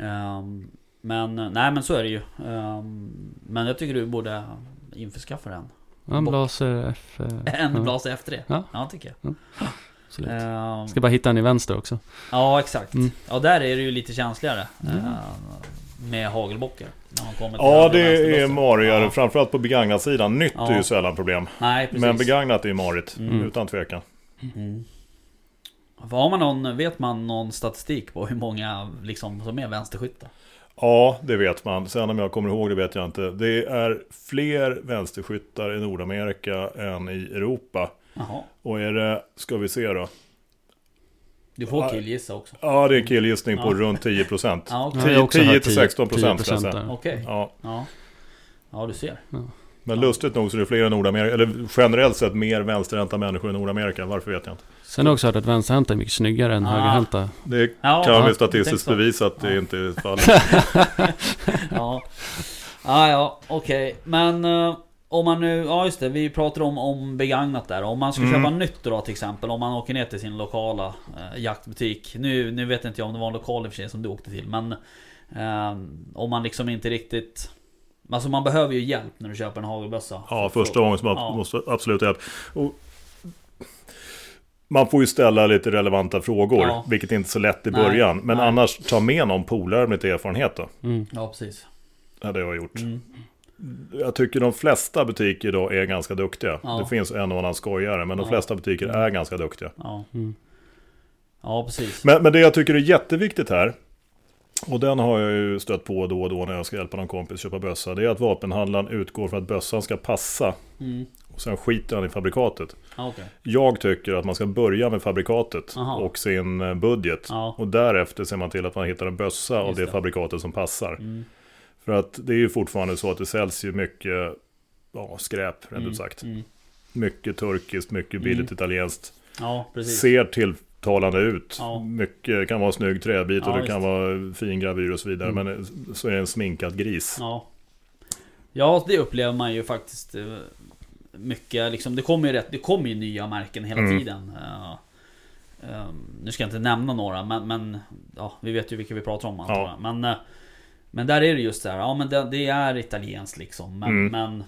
Ehm, men nej men så är det ju. Ehm, men jag tycker du borde införskaffa den. ja, en Blaser F... eh, <laughs> En ja, Blaser F3. Ja. Ja, tycker jag. absolut. Ehm, Ska bara hitta en i vänster också. Ja, exakt. Mm. Ja, där är det ju lite känsligare. ehm, med hagelbockar. När man kommer till Ja, det är marigare. Ja. Framförallt på begagnat-sidan. Nytt Ja. är ju sällan problem. Nej, precis. Men begagnat är ju marigt. Mm. Utan tvekan. Mm. Har man någon, vet man någon statistik på hur många liksom, som är vänsterskyttar? Ja, det vet man. Sen om jag kommer ihåg det vet jag inte. Det är fler vänsterskyttar i Nordamerika än i Europa. Jaha. Och är det, ska vi se då. Du får Ja. killgissa också. Ja, det är killgissning på Ja. runt 10%. Ja, okej. Ja, jag har också 10 hört till 16 procent ska jag 10% säga. där. Okej. Ja, Ja. Ja, du ser. Men lustigt nog så är det fler i Nordamerika, eller generellt sett mer vänsterhänta människor i Nordamerika. Varför vet jag inte. Sen har jag också hört att vänsterhänta är mycket snyggare än Ah. högerhänta. Det kan ja, vi statistiskt bevisa att det Ja. inte är fallet. <laughs> Ja. Ja, ja, okej. Men eh, om man nu, ja just det, vi pratar om, om begagnat där. Om man ska Mm. köpa nytt då till exempel, om man åker ner till sin lokala eh, jaktbutik. Nu, nu vet inte jag om det var en lokal i och för sig som du åkte till, men eh, om man liksom inte riktigt... Alltså man behöver ju hjälp när du köper en hagelbössa. Ja, För- första gången som man Ja. måste absolut hjälp. Och man får ju ställa lite relevanta frågor, Ja. vilket inte är så lätt i Nej, början. Men nej. annars, ta med någon polare med lite erfarenhet då. Mm. Ja, precis. Det hade jag gjort. Mm. Jag tycker de flesta butiker idag är ganska duktiga. Ja. Det finns en och annan skojare, men de flesta butiker är ganska duktiga. Ja. Mm. precis. Men, men det jag tycker är jätteviktigt här, och den har jag ju stött på då och då när jag ska hjälpa någon kompis köpa bössa, det är att vapenhandlaren utgår för att bössan ska passa. Mm. Och sen skiter han i fabrikatet. Ja, okej. Jag tycker att man ska börja med fabrikatet Aha. och sin eh, budget. Ja. Och därefter ser man till att man hittar en bössa av Just det det. fabrikatet som passar. Mm. För att det är ju fortfarande så att det säljs ju mycket ja, skräp, rent Mm. ut sagt. Mm. Mycket turkiskt, mycket billigt Mm. italienskt. Ja. Ser tilltalande ut. Ja. Mycket det kan vara snygg träbit Ja, och det visst. kan vara fin gravyr och så vidare. Mm. Men så är det en sminkad gris. Ja. Ja, det upplever man ju faktiskt eh, mycket. Liksom, det kommer ju rätt, det kommer ju nya märken hela Mm. tiden. Eh, eh, nu ska jag inte nämna några, men, men ja, vi vet ju vilka vi pratar om. Ja. Men, eh, men där är det just så här, ja men det, det är italienskt liksom. Men, Mm. men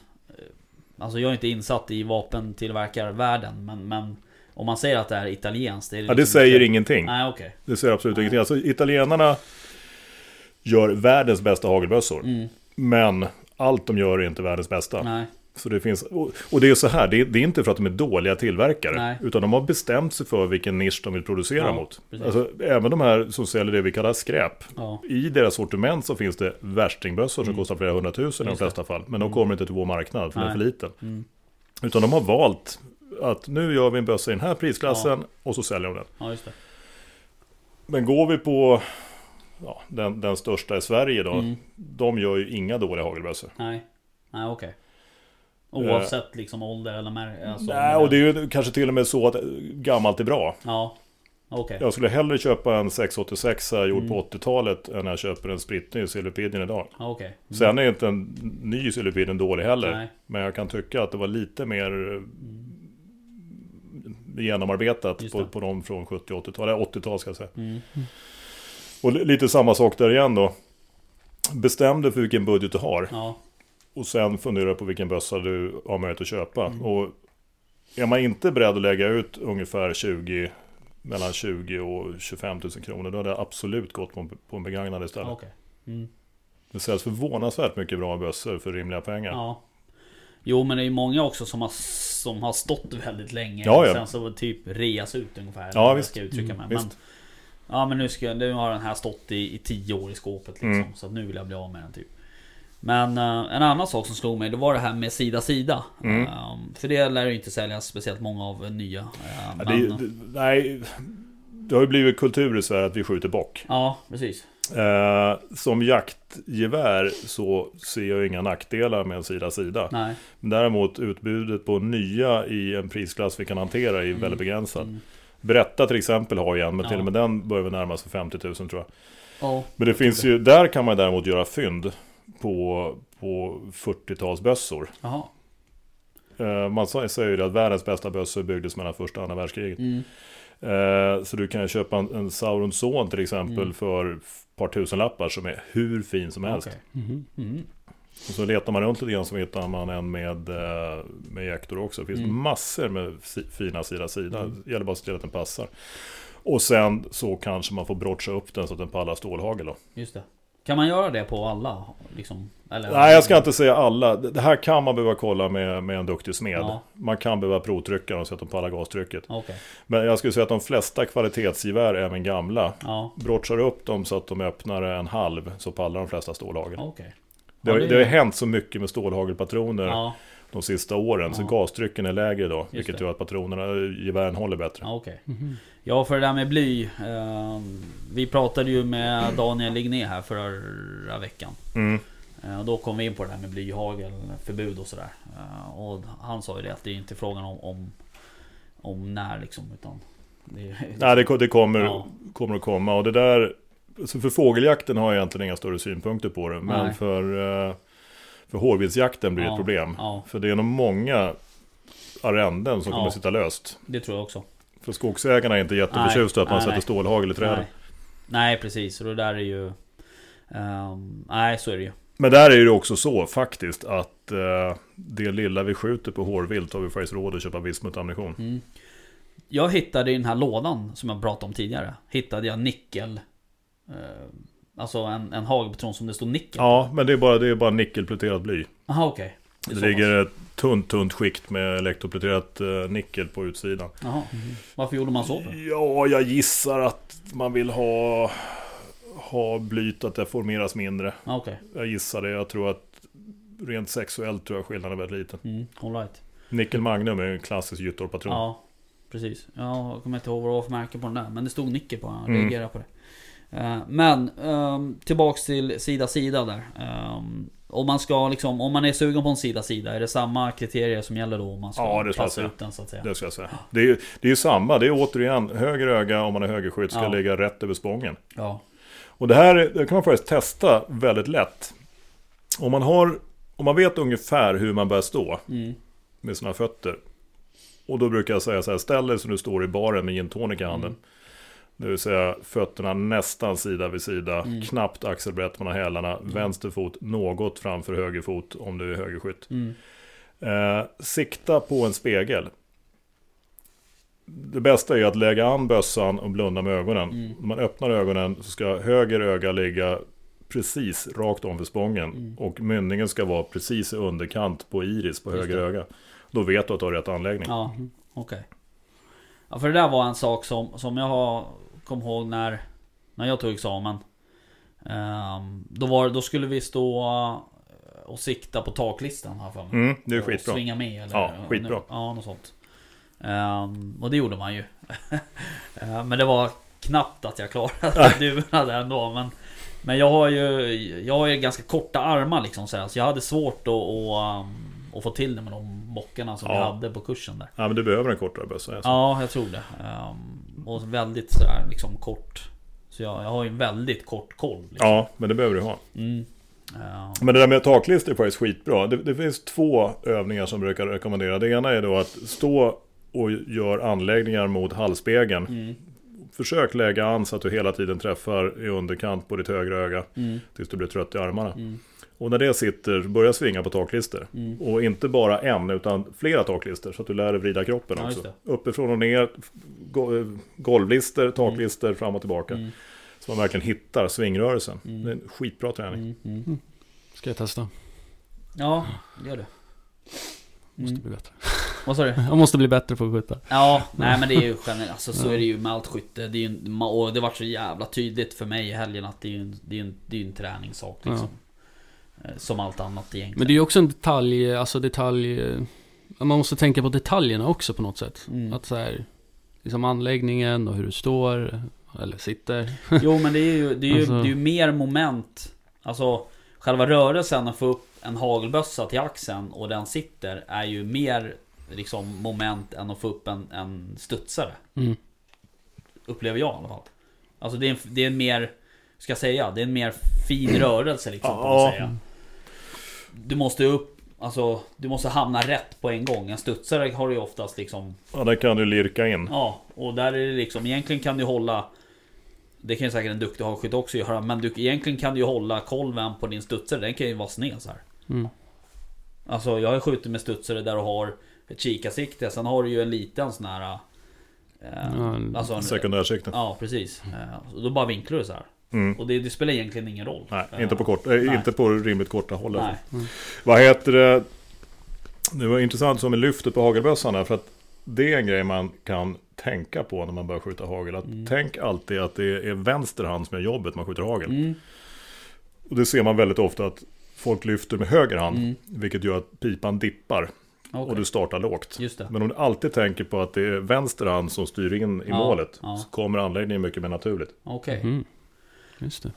Alltså jag är inte insatt i vapentillverkarvärlden, men, men om man säger att det är italienskt. Det är Ja, det liksom säger inte- ingenting. Nej, okej. Det säger absolut Nej. ingenting. Alltså italienarna gör världens bästa hagelbössor. Mm, Men allt de gör är inte världens bästa. nej, Så det finns, och, det är så här, det är, det är inte för att de är dåliga tillverkare. Nej. Utan de har bestämt sig för vilken nisch de vill producera Ja, mot. Alltså, även de här som säljer det vi kallar skräp. ja. I deras sortiment så finns det värstingbössor som Mm. kostar flera hundratusen i de flesta fall. Men de kommer inte till vår marknad för den är för liten. Mm, Utan de har valt att nu gör vi en bössa i den här prisklassen och så säljer de den. ja. Men går vi på ja, den, den största i Sverige då. Mm. De gör ju inga dåliga hagelbössor. Nej, nej okej. Oavsett liksom ålder eller mär, alltså, Eh. Nej, och det är ju kanske till och med så att gammalt är bra. Ja, okej. Jag skulle hellre köpa en 686 gjord Mm. på 80-talet än jag köper en spritny Silverpidgen idag. Ja, okej. Mm. Sen är inte en ny Silverpidgen dålig heller. Nej. Men jag kan tycka att det var lite mer eh, genomarbetat på, på de från 70 och 80-tal. Eller 80-tal ska jag säga. Mm. Och li- lite samma sak där igen då. Bestäm dig för vilken budget du har. Ja, Och sen fundera på vilken bössa du har möjlighet att köpa. Mm. Och är man inte beredd att lägga ut ungefär 20 mellan 20 och 25 000 kronor. Då hade jag absolut gått på en, på en begagnad istället. okej. Mm. Det säljs förvånansvärt mycket bra bössor för rimliga pengar. Ja. Jo men det är ju många också som har, som har stått väldigt länge. Ja, och ja. Sen så typ reas ut ungefär. Ja, visst. Jag ska uttrycka mig. Mm, men, ja men nu, ska, nu har den här stått i, i tio år i skåpet liksom. Mm. Så att nu vill jag bli av med den typ. Men eh, en annan sak som slog mig, det var det här med sida sida. Mm. Eh, för det lär ju inte säljas speciellt många av nya. eh, Ja, men, det, det, nej, det har ju blivit kultur i Sverige att vi skjuter bock. ja precis. Eh, som jaktgevär så ser jag inga nackdelar med en sida-sida. Nej. Däremot utbudet på nya i en prisklass vi kan hantera är väldigt begränsat. Mm. Berätta till exempel har ju en, men Ja. till och med den börjar väl närma sig 50 000 tror jag. Ja. Men det finns ju, där kan man däremot göra fynd på, på 40-talsbössor. Jaha. Eh, Man säger ju det att världens bästa bössor byggdes mellan första och andra världskriget. Mm. Eh, Så du kan köpa en, en Saurons son till exempel Mm. för ett par tusenlappar som är hur fin som helst. Mhm. Mm. Och så letar man runt lite grann så hittar man en med, eh, med ejektor också. Det finns Mm. massor med fina sida sida. Mm. Det gäller bara att se till att den passar. Och sen så kanske man får brotcha upp den så att den pallar stålhagel då. Just det. Kan man göra det på alla? Liksom? Eller? Nej, jag ska inte säga alla. Det här kan man behöva kolla med, med en duktig smed. Ja. Man kan behöva provtrycka så att de pallar gastrycket. Okej. Men jag skulle säga att de flesta kvalitetsgevär, även gamla, Ja. brotchar upp dem så att de öppnar en halv så pallar de flesta stålhagel. Okej. Det, har, Ja, det- det har hänt så mycket med stålhagelpatroner Ja. de sista åren. Så Ja. gastrycken är lägre då. Vilket det. gör att patronerna, gevären håller bättre. Ja, okej. Mhm. Ja, för det där med bly. Eh, vi pratade ju med Daniel Ligné här förra veckan. Mm. Eh, och då kom vi in på det här med blyhagel, förbud och sådär. Eh, och han sa ju det att det är inte frågan om, om, om när liksom, utan... Det, Nej, det, det kommer, Ja. kommer att komma. Och det där... Så för fågeljakten har jag egentligen inga större synpunkter på det. Men Nej. för, eh, för hårviltsjakten blir det Ja, ett problem. ja. För det är nog många arrenden som Ja. kommer att sitta löst. det tror jag också. För skogsägarna är inte jätteförtjusta att man nej, sätter nej. stålhagel i träden. Nej. Nej, precis. Och det där är ju... ehm, nej, så är det ju. Men där är det också så faktiskt att eh, det lilla vi skjuter på hårvilt har vi faktiskt råd att köpa vismutammunition. Mm. Jag hittade i den här lådan som jag pratade om tidigare. Hittade jag nickel. Eh, alltså en, en hagelpatron som det stod nickel. Ja, men det är bara, det är bara nickelpluterat bly. Jaha, okej. är Det så ligger ett tunt, tunt skikt med elektropluterat eh, nickel på utsidan. Jaha. Varför gjorde man så? för? Ja, jag gissar att man vill ha, ha blyt att det formeras mindre. Ja, okej. Jag gissar det. Jag tror att rent sexuellt tror jag skillnaden är väldigt liten. Mm, all right. Nickel Magnum är en klassisk gyttorpatron. Ja, precis. Jag kommer inte ihåg vad det var för märke på den där. Men det stod nickel på den. Jag Mm. reagerade på det. Eh, Men um, tillbaks till sida sida där. Um, om man ska liksom, om man är sugen på en sida sida, är det samma kriterier som gäller då om man ska Ja, det jag passa ut den så att säga? Det ska jag säga. Det är ju det är samma. Det är återigen höger öga om man är högerskytt ska Ja. ligga rätt över spången. Ja. Och det här det kan man faktiskt testa väldigt lätt. Om man, har, om man vet ungefär hur man bör stå Mm. med sina fötter. Och då brukar jag säga så här, ställ dig som du står i baren med gin tonic i handen. Mm. Det vill säga fötterna nästan sida vid sida, Mm. knappt axelbrett mellan hälarna, vänster fot något framför höger fot om du är högerskytt. Mm. Eh, sikta på en spegel. Det bästa är att lägga an bössan och blunda med ögonen. Mm. När man öppnar ögonen så ska höger öga ligga precis rakt om för spången. Mm. Och mynningen ska vara precis i underkant på iris på Just höger det. öga. Då vet du att du har rätt anläggning. Ja, okej. Ja, för det där var en sak som, som jag har kom ihåg när, när jag tog examen. Ehm, då, var, då skulle vi stå eh, och sikta på taklistan här för mig. Mm, det är och skitbra. Svinga med eller? Ja, skitbra. Ja, något sånt. Ehm, och det gjorde man ju. <laughs> Ehm, men det var knappt att jag klarade <laughs> duvorna där ändå. Men, men jag har ju Jag har ju ganska korta armar liksom så, här, så jag hade svårt att, um, att få till det med de bockarna som Ja. vi hade på kursen där. Ja men du behöver en kortare bössa. Alltså. Ja, jag tror det. Ehm, och väldigt sådär liksom kort. Så jag, jag har ju en väldigt kort koll. Liksom. ja, men det behöver du ha. Mm. Ehm, Men det där med taklistor är faktiskt skitbra. Det, det finns två övningar som brukar rekommendera. Det ena är då att stå och gör anläggningar mot halsspegeln. mm, Försök lägga an så att du hela tiden träffar i underkant på ditt högra öga. mm, Tills du blir trött i armarna. mm, Och när det sitter, börja svinga på taklister. mm. Och inte bara en, utan flera taklister. Så att du lär dig vrida kroppen Ja, också. Uppifrån och ner, eh, golvlister, taklister, fram och tillbaka. Mm. Så man verkligen hittar svingrörelsen. Mm. Det är en skitbra träning. Mm, mm. Ska jag testa? Ja, gör det. Måste Mm. bli bättre. Vad sa du? <laughs> Jag måste bli bättre på att skjuta. Ja, nej men det är ju generellt, alltså så är det ju med allt skytte. Det är ju, en- och det vart så jävla tydligt för mig i helgen att det är ju en, det är ju en, det är ju en träningssak liksom. Eh, Som allt annat egentligen. Men det är ju också en detalj, alltså detalj... eh, Man måste tänka på detaljerna också på något sätt. Mm. Att så här, liksom anläggningen och hur du står, eller sitter. Jo men det är ju, det är ju, Alltså- det är ju mer moment. Alltså själva rörelsen att få upp en hagelbössa till axeln och den sitter är ju mer liksom moment än att få upp en, en studsare. Mm. Upplever jag i alla fall. Alltså det är en, det är en mer, ska jag säga, det är en mer fin rörelse liksom på Ja. Du måste upp, alltså du måste hamna rätt på en gång. En studsare har du ju oftast liksom, Ja, där kan du lirka in. ja, och där är det liksom, egentligen kan du hålla det kan ju säkert en duktig hagskytt också göra, men du, egentligen kan du ju hålla kolven på din studsare, den kan ju vara sned så här. Mm. Alltså jag har skjutit med studsare där du har ett kikarsikte, sen har du ju en liten sån här... Eh, Ja, alltså en, Sekundärsikte. Ja precis. Eh, och då bara vinklar du så här. Mm. Och det, det spelar egentligen ingen roll. Nej, inte på, kort, nej. inte på rimligt korta håll. alltså. Nej. Vad heter det? Det var intressant som med lyftet på hagelbössan här, för att det är en grej man kan tänka på när man börjar skjuta hagel. Att Tänk alltid att det är vänster hand som gör jobbet man skjuter hagel. Mm, Och det ser man väldigt ofta att folk lyfter med höger hand, Mm. vilket gör att pipan dippar okej. och du startar lågt. Just det. Men om du alltid tänker på att det är vänster hand som styr in i Ja, målet, ja. så kommer anläggningen mycket mer naturligt. Okej. Mm. Just det.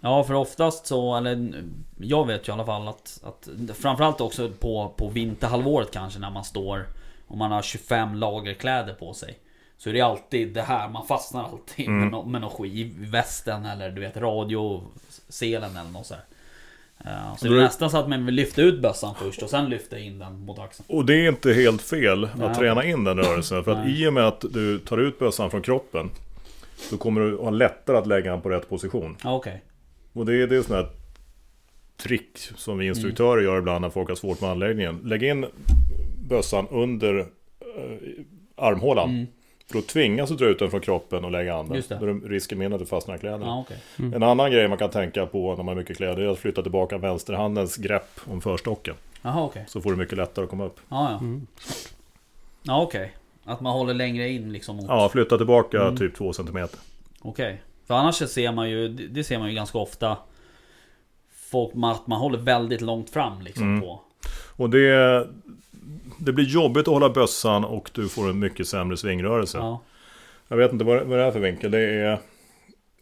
Ja för oftast så, eller jag vet ju i alla fall att, att Framförallt också på, på vinterhalvåret kanske när man står Om man har 25 lager kläder på sig Så är det alltid det här, man fastnar alltid Mm. med, no, med något skit i västen eller du vet radioselen eller något så här. Ja, så det Då är nästan så att man vill lyfta ut bössan först och sen lyfta in den mot axeln Och det är inte helt fel att Nej. träna in den rörelsen. För att Nej. i och med att du tar ut bössan från kroppen, då kommer du ha lättare att lägga den på rätt position. Okej Och det är, det är sådana här trick som vi instruktörer gör ibland när folk har svårt med anläggningen. Lägg in bössan under eh, armhålan. Mm. För då tvingas du dra ut den från kroppen och lägga an den. Det. Då är risken mindre att du fastnar i kläderna. Ja okej En annan grej man kan tänka på när man har mycket kläder är att flytta tillbaka vänsterhandens grepp om förstocken. Jaha okej Så får du mycket lättare att komma upp. Ja ja Mm. Ja okej Att man håller längre in liksom mot Ja, flytta tillbaka Mm. typ 2 cm. Okej. För annars ser man ju, det ser man ju ganska ofta Folk, att man håller väldigt långt fram liksom Mm. på Och det, det blir jobbigt att hålla bössan och du får en mycket sämre svingrörelse. Ja, Jag vet inte vad, vad det är för vinkel. Det är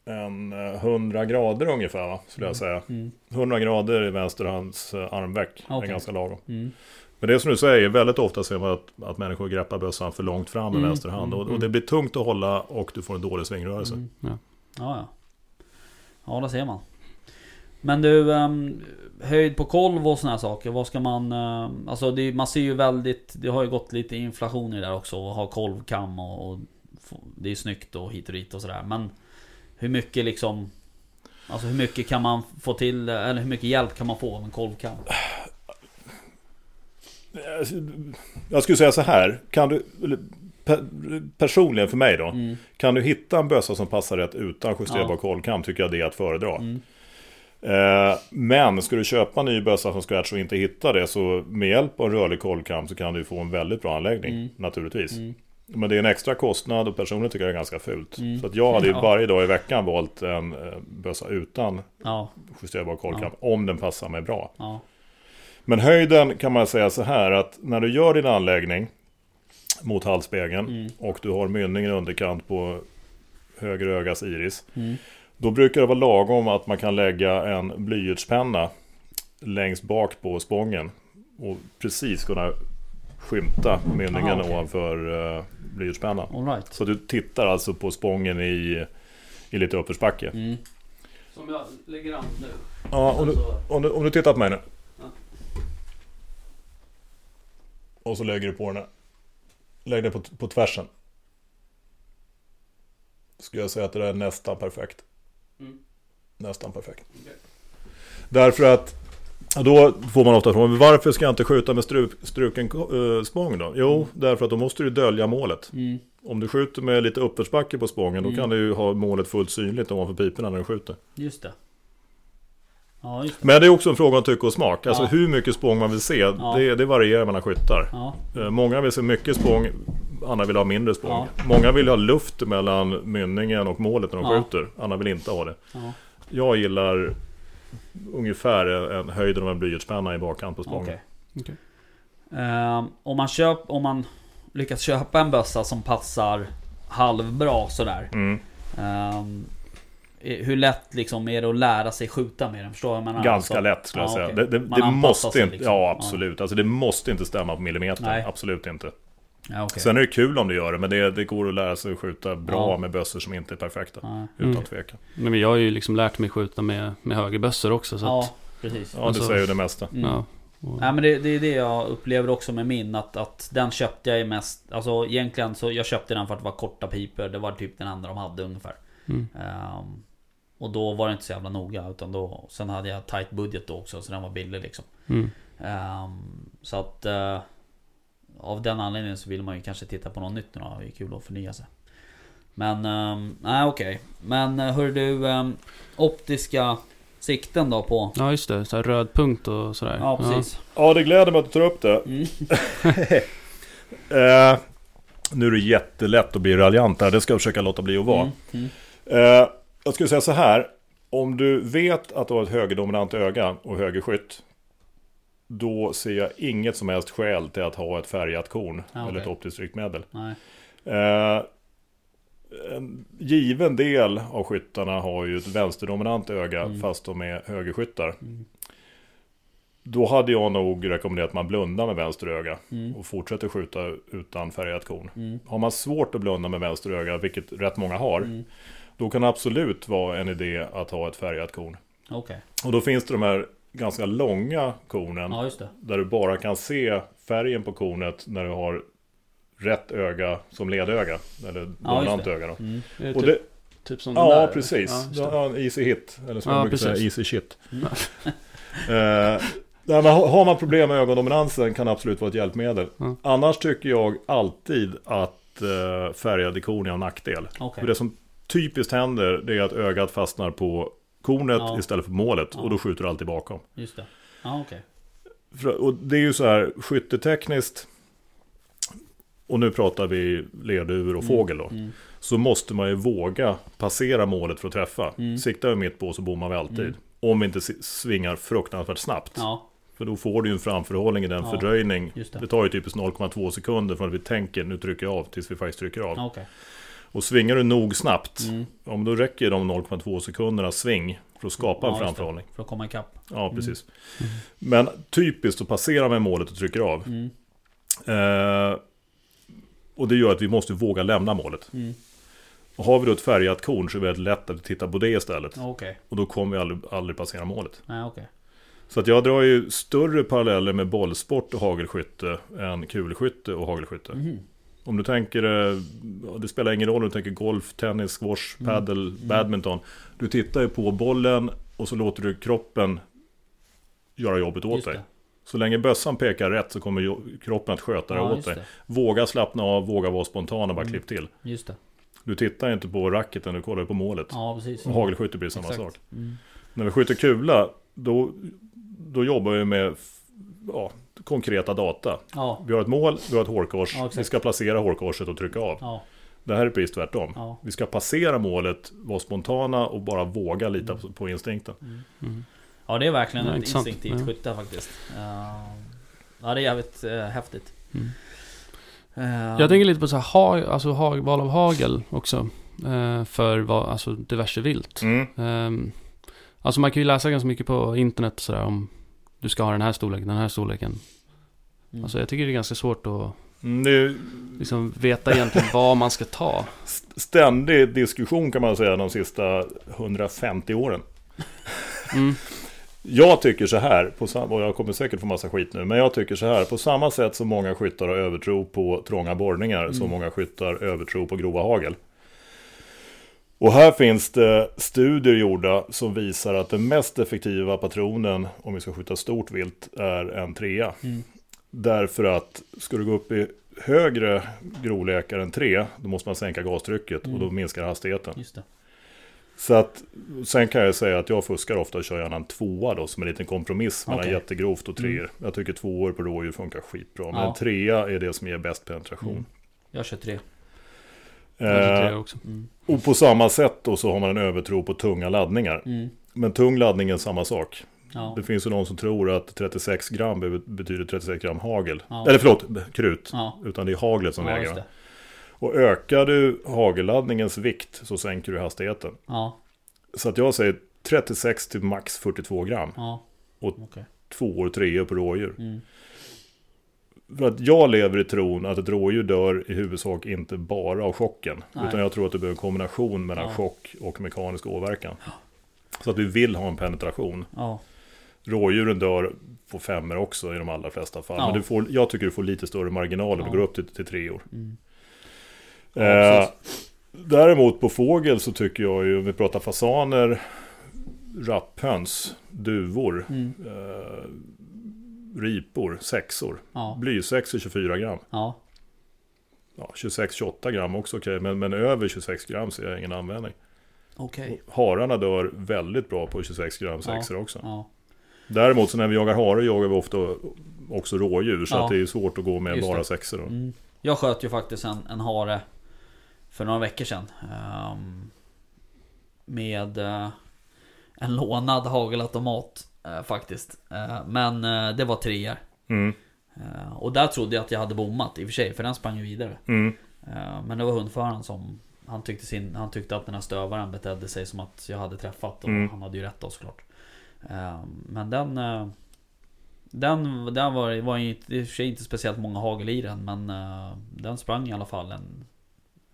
en eh, 100 grader ungefär va? Skulle jag säga. mm, 100 grader i vänsterhands eh, armveck. Det är ganska lagom. mm, Men det är som du säger, väldigt ofta ser man att, att människor greppar bössan för långt fram med Mm, vänster hand. Och, mm, och det blir tungt att hålla och du får en dålig svingrörelse. mm. Ja. Ja, ja. Ja, det ser man. Men du, ehm, höjd på kolv och här saker. Vad ska man... ehm, alltså det, man ser ju väldigt... Det har ju gått lite inflation i det där också. Att ha kolvkam och, och... Det är snyggt och hit och dit och sådär. Men... Hur mycket liksom... Alltså hur mycket kan man få till... Eller hur mycket hjälp kan man få av en kolvkam? Jag skulle säga så här. Kan du, per, personligen för mig då. Mm. Kan du hitta en bössa som passar rätt utan justerbar Ja. kolvkam tycker jag det är att föredra. Mm. Eh, men ska du köpa en ny bössa från scratch och inte hitta det så med hjälp av rörlig kolvkam så kan du få en väldigt bra anläggning. Mm. Naturligtvis. Mm. Men det är en extra kostnad och personligen tycker jag det är ganska fult. Mm. Så att jag hade ju Ja. varje dag i veckan valt en eh, bössa utan Ja, justerbar kolvkam. Om den passar mig bra. Men höjden kan man säga så här att när du gör din anläggning mot halsspegeln Mm. och du har mynningen underkant på höger ögas iris. Mm. Då brukar det vara lagom att man kan lägga en blyertspenna längst bak på spången och precis kunna skymta mynningen Aha, okej. ovanför uh, blyertspennan. All right. Så du tittar alltså på spången i, i lite uppförsbacke. Mm. Som jag lägger an nu. Ja, om du, om, du, om du tittar på mig nu. Ja. Och så lägger du på den här. Lägg det på, på tvärsen. Skulle jag säga att det där är nästan perfekt. Mm. Nästan perfekt. Okej. Därför att då får man ofta frågan varför ska jag inte skjuta med struk, struken uh, spång då? Jo, därför att då måste du dölja målet. Mm. Om du skjuter med lite uppförsbacke på spången Mm. då kan du ju ha målet fullt synligt ovanför piporna när du skjuter. Just det. Ja, just det. Men det är också en fråga om tycke och smak. Alltså Ja. hur mycket spång man vill se, Ja. det, det varierar mellan skyttar. Ja, Eh, Många vill se mycket spång, andra vill ha mindre spång. Ja. Många vill ha luft mellan mynningen och målet när de Ja. skjuter, andra vill inte ha det. ja. Jag gillar ungefär en höjden av en blyertspenna i bakkant på spången. Okej. Okej. Ehm, om, man köp, om man lyckas köpa en bössa som passar halvbra sådär. Mm. eh, hur lätt liksom är det att lära sig skjuta med den? Förstår jag menar? Ganska Alltså, lätt skulle jag ja, säga. okej. Det, det, Man det måste sig inte, liksom. ja absolut. Alltså det måste inte stämma på millimeter. Nej. Absolut inte. Ja, okej. Sen är det kul om du gör det, men det, det går att lära sig att skjuta bra Ja. med bössor som inte är perfekta. Ja, Utan Mm. tvekan. Men jag har ju liksom lärt mig skjuta med, med högerbössor också. Så ja att, precis. Ja, Alltså- det säger ju det mesta. Mm. ja. Och, Nej men det, det är det jag upplever också med min att, att den köpte jag ju mest Alltså egentligen så jag köpte den för att det var korta piper Det var typ den enda de hade ungefär mm. Ehm, Och då var det inte så jävla noga utan då Sen hade jag tight budget då också så den var billig liksom Mm. Ehm, Så att eh, Av den anledningen så vill man ju kanske titta på något nytt nu då Det är kul att förnya sig Men um, nej okej Men eh, hör du um, Optiska sikten då på ja, just det. Så här röd punkt och sådär. Ja precis Ja, det gläder mig att du tar upp det. mm. <laughs> Eh, nu är det jättelätt att bli raljant här, det ska jag försöka låta bli att vara. Mm. Mm. Eh, jag skulle säga så här. Om du vet att du har ett högerdominant öga och högerskytt. Då ser jag inget som helst skäl till att ha ett färgat korn. Ah, Eller ett optiskt ryckmedel. Nej Eh, en given del av skyttarna har ju ett vänsterdominant öga Mm. fast de är högerskyttar. Mm. Då hade jag nog rekommenderat att man blundar med vänster öga Mm. och fortsätter skjuta utan färgat korn. Mm. Har man svårt att blunda med vänster öga, vilket rätt många har, Mm. Då kan det absolut vara en idé att ha ett färgat korn. Okej. Och då finns det de här ganska långa kornen, Ja, där du bara kan se färgen på kornet när du har rätt öga som ledöga, eller dominant öga då. Mm. Det Och typ, det, typ som den ja, där? precis. Ja, just Ja, en easy hit, eller som Ja, man brukar säga, precis. easy shit. Mm. <laughs> Eh, nej, har man problem med ögondominansen kan det absolut vara ett hjälpmedel. Ja. Annars tycker jag alltid att uh, färgade korn är en nackdel. Okej. För det som typiskt händer det är att ögat fastnar på kornet Ja. istället för målet. Ja. Och då skjuter du alltid bakom. Just det. Ja. För, och det är ju så här skyttetekniskt. Och nu pratar vi lerduvor och fågel då. Mm. Så måste man ju våga passera målet för att träffa. Mm. Siktar vi mitt på så bommar vi alltid. Mm. Om vi inte svingar fruktansvärt snabbt. Ja, För då får du ju en framförhållning i den Ja, fördröjning. det. Det. tar ju typiskt 0,2 sekunder från att vi tänker nu trycker jag av tills vi faktiskt trycker av. okej. Och svingar du nog snabbt, Mm. men då räcker de 0,2 sekunderna sving för att skapa en Ja, det. framförhållning. För att komma ikapp. Ja, precis. Men typiskt att passera med målet och trycker av. Mm. Eh, och det gör att vi måste våga lämna målet. Mm. Och har vi då ett färgat korn så är det väldigt lätt att titta på det istället. Okej. Och då kommer vi aldrig, aldrig passera målet. Nej, okej. Så att jag drar ju större paralleller med bollsport och hagelskytte än kulskytte och hagelskytte. Mhm. Om du tänker, eh, det spelar ingen roll om du tänker golf, tennis, squash, Mm. paddle, badminton. Du tittar ju på bollen och så låter du kroppen göra jobbet åt dig. Så länge bössan pekar rätt så kommer kroppen att sköta det Ja, åt dig. det. Våga slappna av, våga vara spontan och bara Mm. klipp till. Just det. Du tittar inte på racketen, du kollar på målet. Ja, precis. Och hagelskytte blir samma Exakt. sak. Mm. När vi skjuter kula, då, då jobbar vi med ja, konkreta data. Ja. Vi har ett mål, vi har ett hårkors, Ja, vi ska placera hårkorset och trycka av. Ja. Det här är precis tvärtom. Ja. Vi ska passera målet, vara spontana och bara våga lita Mm. på, instinkten. Mm. Ja, det är verkligen Ja, ett intressant. instinktivt Ja. skytte faktiskt. Uh, ja, det är jävligt uh, häftigt. Mm. Eh, Jag tänker lite på så här, ha, alltså ha, val av hagel också. Eh, för vad, alltså diverse vilt. Mm. Ehm, alltså man kan ju läsa ganska mycket på internet sådär om du ska ha den här storleken, den här storleken. mm. Alltså jag tycker det är ganska svårt att Mm, Det är liksom veta egentligen <laughs> vad man ska ta. st- ständig diskussion kan man säga de sista 150 åren. Mm. <laughs> Jag tycker så här, på sam- och jag kommer säkert få massa skit nu, men jag tycker så här. På samma sätt som många skyttar har övertro på trånga borrningar, så Mm. många skyttar övertro på grova hagel. Och här finns det studier gjorda som visar att den mest effektiva patronen om vi ska skjuta stort vilt är en trea. Mm. Därför att ska du gå upp i högre grovlekar än tre, då måste man sänka gastrycket och då Mm. minskar hastigheten. Så att, sen kan jag säga att jag fuskar ofta och kör gärna en tvåa då som en liten kompromiss mellan Okej. jättegrovt och treor. Mm. Jag tycker tvåor på rådjur funkar skitbra. Men Ja. en trea är det som ger bäst penetration. Mm. Jag kör tre. Eh. Mm. och på samma sätt då så har man en övertro på tunga laddningar. Mm. Men tung laddning är samma sak. Ja. Det finns ju någon som tror att 36 gram be- betyder 36 gram hagel. Ja. Eller förlåt, krut. Ja. Utan det är haglet som ja, väger. Och ökar du hagelladdningens vikt så sänker du hastigheten. Ja. Så att jag säger 36 till max 42 gram. Ja. Och- Okej. Tvåor, treor på rådjur. Mm. För att jag lever i tron att ett rådjur dör i huvudsak inte bara av chocken. Nej. Utan jag tror att det behöver en kombination mellan Ja. chock och mekanisk åverkan. Så att vi vill ha en penetration. Ja. Rådjuren dör på femmer också i de allra flesta fall. Ja. Men du får, jag tycker du får lite större marginaler. Ja. Du går upp till, till tre år. Mm. Ja, Eh, däremot på fågel så tycker jag ju, om vi pratar fasaner, rapphöns, duvor, Mm. eh, ripor, sexor. Ja. Blysex är 24 gram. Ja. Ja, 26-28 gram också okej, men, men över 26 gram ser jag ingen användning. Och Hararna dör väldigt bra på 26 gram sexor också. Ja. Däremot så när vi jagar hare jagar vi ofta också rådjur. Så Ja. det är svårt att gå med Just bara det. sexor. Mm. Jag sköt ju faktiskt en, en hare för några veckor sedan. ehm, med eh, en lånad hagelautomat eh, faktiskt. Eh, men eh, det var treor. Mm. Eh, och där trodde jag att jag hade bommat i och för sig, för den sprang ju vidare. Mm. Eh, men det var hundföraren som han tyckte, sin, han tyckte att den här stövaren betedde sig som att jag hade träffat. Och Mm. han hade ju rätt då såklart. Eh, men den... Den, den var, var i och för sig inte speciellt många hagel i den men den sprang i alla fall en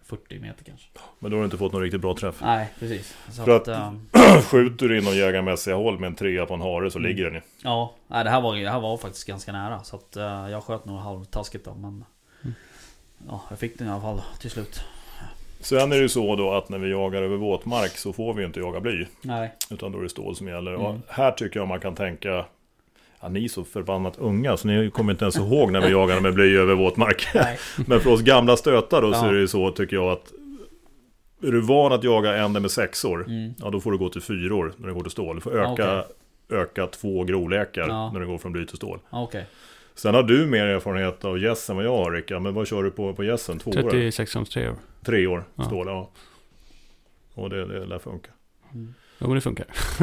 40 meter kanske. Men då har du inte fått någon riktigt bra träff. Nej precis. Så För att, att- eh, <clears throat> Skjuter du inom jägarmässiga håll med en trea på en hare så Mm. ligger den ju. ja, nej, det, här var, det här var faktiskt ganska nära. Så att eh, jag sköt nog halvtaskigt då men... Ja, jag fick den i alla fall till slut. Sen är det ju så då att när vi jagar över våtmark så får vi ju inte jaga bly. Nej. Utan då är det stål som gäller. Mm. Och här tycker jag man kan tänka Ja, ni är så förbannat unga så ni kommer inte ens ihåg när vi jagade med bly över våtmark. Nej. <laughs> Men för oss gamla stötar då så Ja. är det ju så tycker jag att Är du van att jaga änder med sexor Mm. Ja då får du gå till fyror när det går till stål. Du får öka, Ja, öka två grovlekar Ja. när det går från bly till stål. Okej. Sen har du mer erfarenhet av gäss än vad jag har Rickard. Men vad kör du på, på gässen? Två år? 36 grams tre år. Tre år Ja. stål, ja. Och det, det lär funka. Mm. Jo men det funkar. <laughs>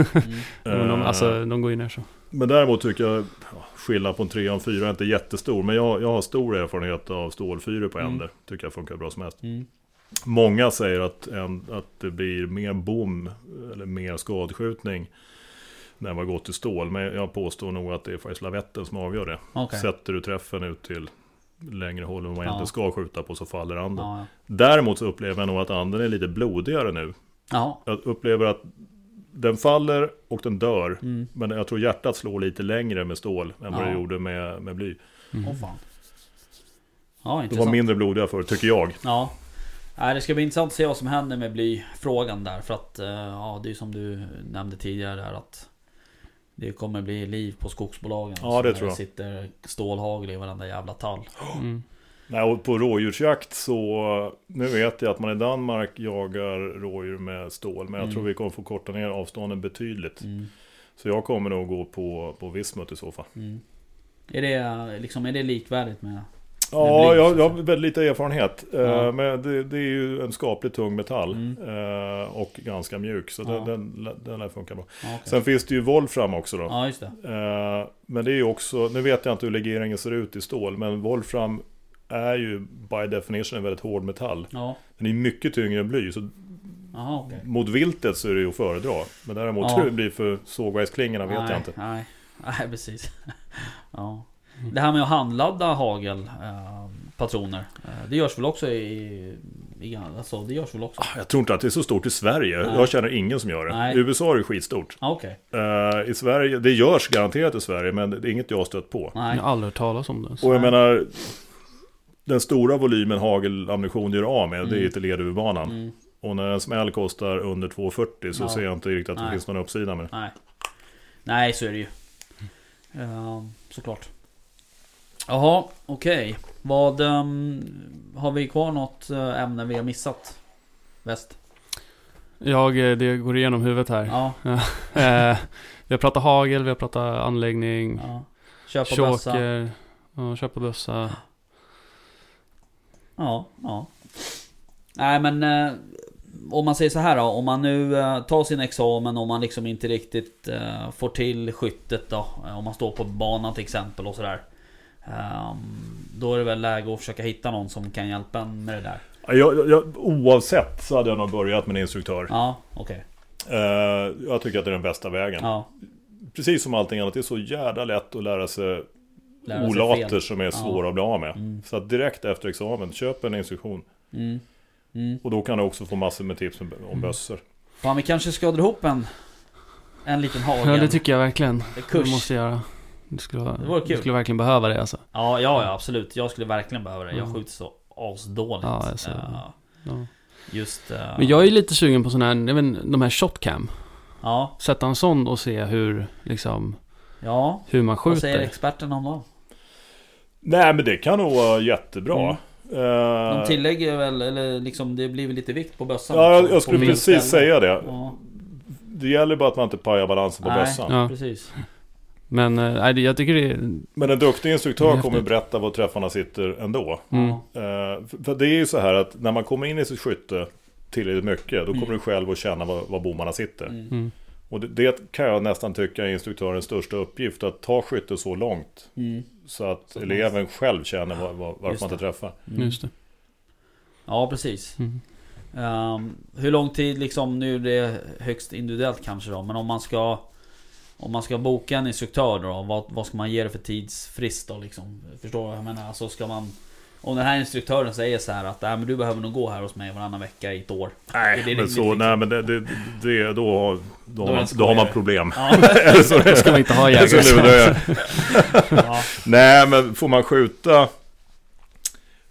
Mm. Men de, Eh, alltså, de går ju ner så. Men däremot tycker jag ja, skillnad på en trea och en fyra är inte jättestor. Men jag, jag har stor erfarenhet av stålfyror på Mm. änder. Tycker jag funkar bra som helst. Mm. Många säger att, en, att det blir mer bom eller mer skadskjutning när man går till stål. Men jag påstår nog att det är faktiskt lavetten som avgör det. Okej. Sätter du träffen ut till längre håll än man Ja. inte ska skjuta på så faller anden. Ja, ja. Däremot så upplever jag nog att anden är lite blodigare nu. Ja. Jag upplever att den faller och den dör. Mm. Men jag tror hjärtat slår lite längre med stål än vad Ja. det gjorde med, med bly. Mm. Åh fan. Ja, De var mindre blodiga förr, tycker jag. Ja. Nej, det ska bli intressant att se vad som händer med blyfrågan där. För att, eh, ja, det är som du nämnde tidigare där att det kommer bli liv på skogsbolagen. Ja, det tror när jag. sitter stålhagel i varenda jävla tall. Mm. Nej, och på rådjursjakt så... Nu vet jag att man i Danmark jagar rådjur med stål. Men jag Mm. tror vi kommer få korta ner avstånden betydligt. Mm. Så jag kommer nog gå på, på vismut i så fall. Mm. Är det liksom, är det likvärdigt med... Ja, bly, jag, jag har väldigt lite erfarenhet. Eh, Ja. Men det, det är ju en skapligt tung metall. Mm. eh, Och ganska mjuk. Så Ja. den, den, den lär funka bra. Ja, okej. Sen finns det ju Wolfram också då. ja just det. Eh, Men det är ju också, nu vet jag inte hur legeringen ser ut i stål, men Wolfram är ju by definition en väldigt hård metall. Ja, Den är mycket tyngre än bly, så jaha okej. mot viltet så är det ju att föredra. Men däremot Ja. hur det blir för sågverksklingorna vet nej, jag inte. Nej, <laughs> nej precis. <laughs> ja. Det här med att handladda hagel eh, patroner. Eh, det görs väl också i... i alltså, det görs väl också? Jag tror inte att det är så stort i Sverige. Nej. Jag känner ingen som gör det. Nej. I USA är det skitstort. Ja, okej. Eh, I Sverige, det görs garanterat i Sverige, men det är inget jag har stött på. Nej. Jag har aldrig hört talas om det. Så. Och jag menar, den stora volymen hagelammunition du gör av med, det är Mm. till leduvbanan. Mm, Och när en smäll kostar under 2,40 så Ja. ser jag inte riktigt att det Nej. finns någon uppsida med det. nej. Nej, så är det ju. Eh, såklart. Jaha, okej. Vad... ehm, har vi kvar något eh, ämne vi har missat? Väst? Jag, eh, det går igenom huvudet här. Ja. <laughs> Eh, vi har pratat hagel, vi har pratat anläggning, ja. Köpa bössa. ja, köpa bössa. Ja, ja. Nej men eh, om man säger så här då, om man nu eh, tar sin examen och man liksom inte riktigt eh, får till skyttet då. eh, Om man står på banan till exempel och sådär. Ehm, då är det väl läge att försöka hitta någon som kan hjälpa en med det där. Ja, Jag, jag, oavsett så hade jag nog börjat med en instruktör. Ja, okej. Eh, jag tycker att det är den bästa vägen. Ja, Precis som allting annat, det är så jävla lätt att lära sig olater som är svåra att bli av med. Mm. Så att direkt efter examen, köp en instruktion. Mm. Mm. Och då kan du också få massor med tips om Mm. bössor. Fan, vi kanske ska dra ihop en, en liten hagel. Ja, det tycker jag verkligen. En Det kurs. måste jag göra. Du skulle, Det vore du kul. skulle verkligen behöva det alltså. Ja, ja, ja, absolut. Jag skulle verkligen behöva det. Jag Mm. skjuter så asdåligt. Ja, alltså, Ja. just... eh, Men jag är lite sugen på sådana här, jag vet, de här shotcam. Ja, Sätta en sån och se hur, liksom, ja. hur man Vad säger skjuter. experterna om dem? Nej men det kan nog vara jättebra. De Eh, tillägger väl, eller liksom det blir väl lite vikt på bössan Ja, jag, skulle precis ställe. säga det. Ja, Det gäller bara att man inte pajar balansen på Nej. bössan. Ja. precis. Men nej, det- jag tycker det är... Men en duktig instruktör kommer berätta var träffarna sitter ändå. Mm. Eh, för- det är ju så här att när man kommer in i sitt skytte tillräckligt mycket, då kommer Mm. du själv att känna var, var bommarna sitter. Mm. Mm. Och det, det kan jag nästan tycka är instruktörens största uppgift, att ta skyttet så långt Mm. Så att Så eleven själv känner var, var, varför man inte träffar. Mm. Just det. Ja, precis. Mm. Ehm, hur lång tid liksom, nu är det högst individuellt kanske då, men om man ska Om man ska boka en instruktör då, vad, vad ska man ge det för tidsfrist då liksom? Förstår du vad jag menar? Alltså ska man Om den här instruktören säger så här att Nej, men du behöver nog gå här hos mig varannan vecka i ett år Nej, Är det men så, liksom? nej men det, det, det då, har- då, har man, det då har man problem. Ja, <laughs> Då ska man inte ha <laughs> jägare. <laughs> ja, Nej, men får man skjuta...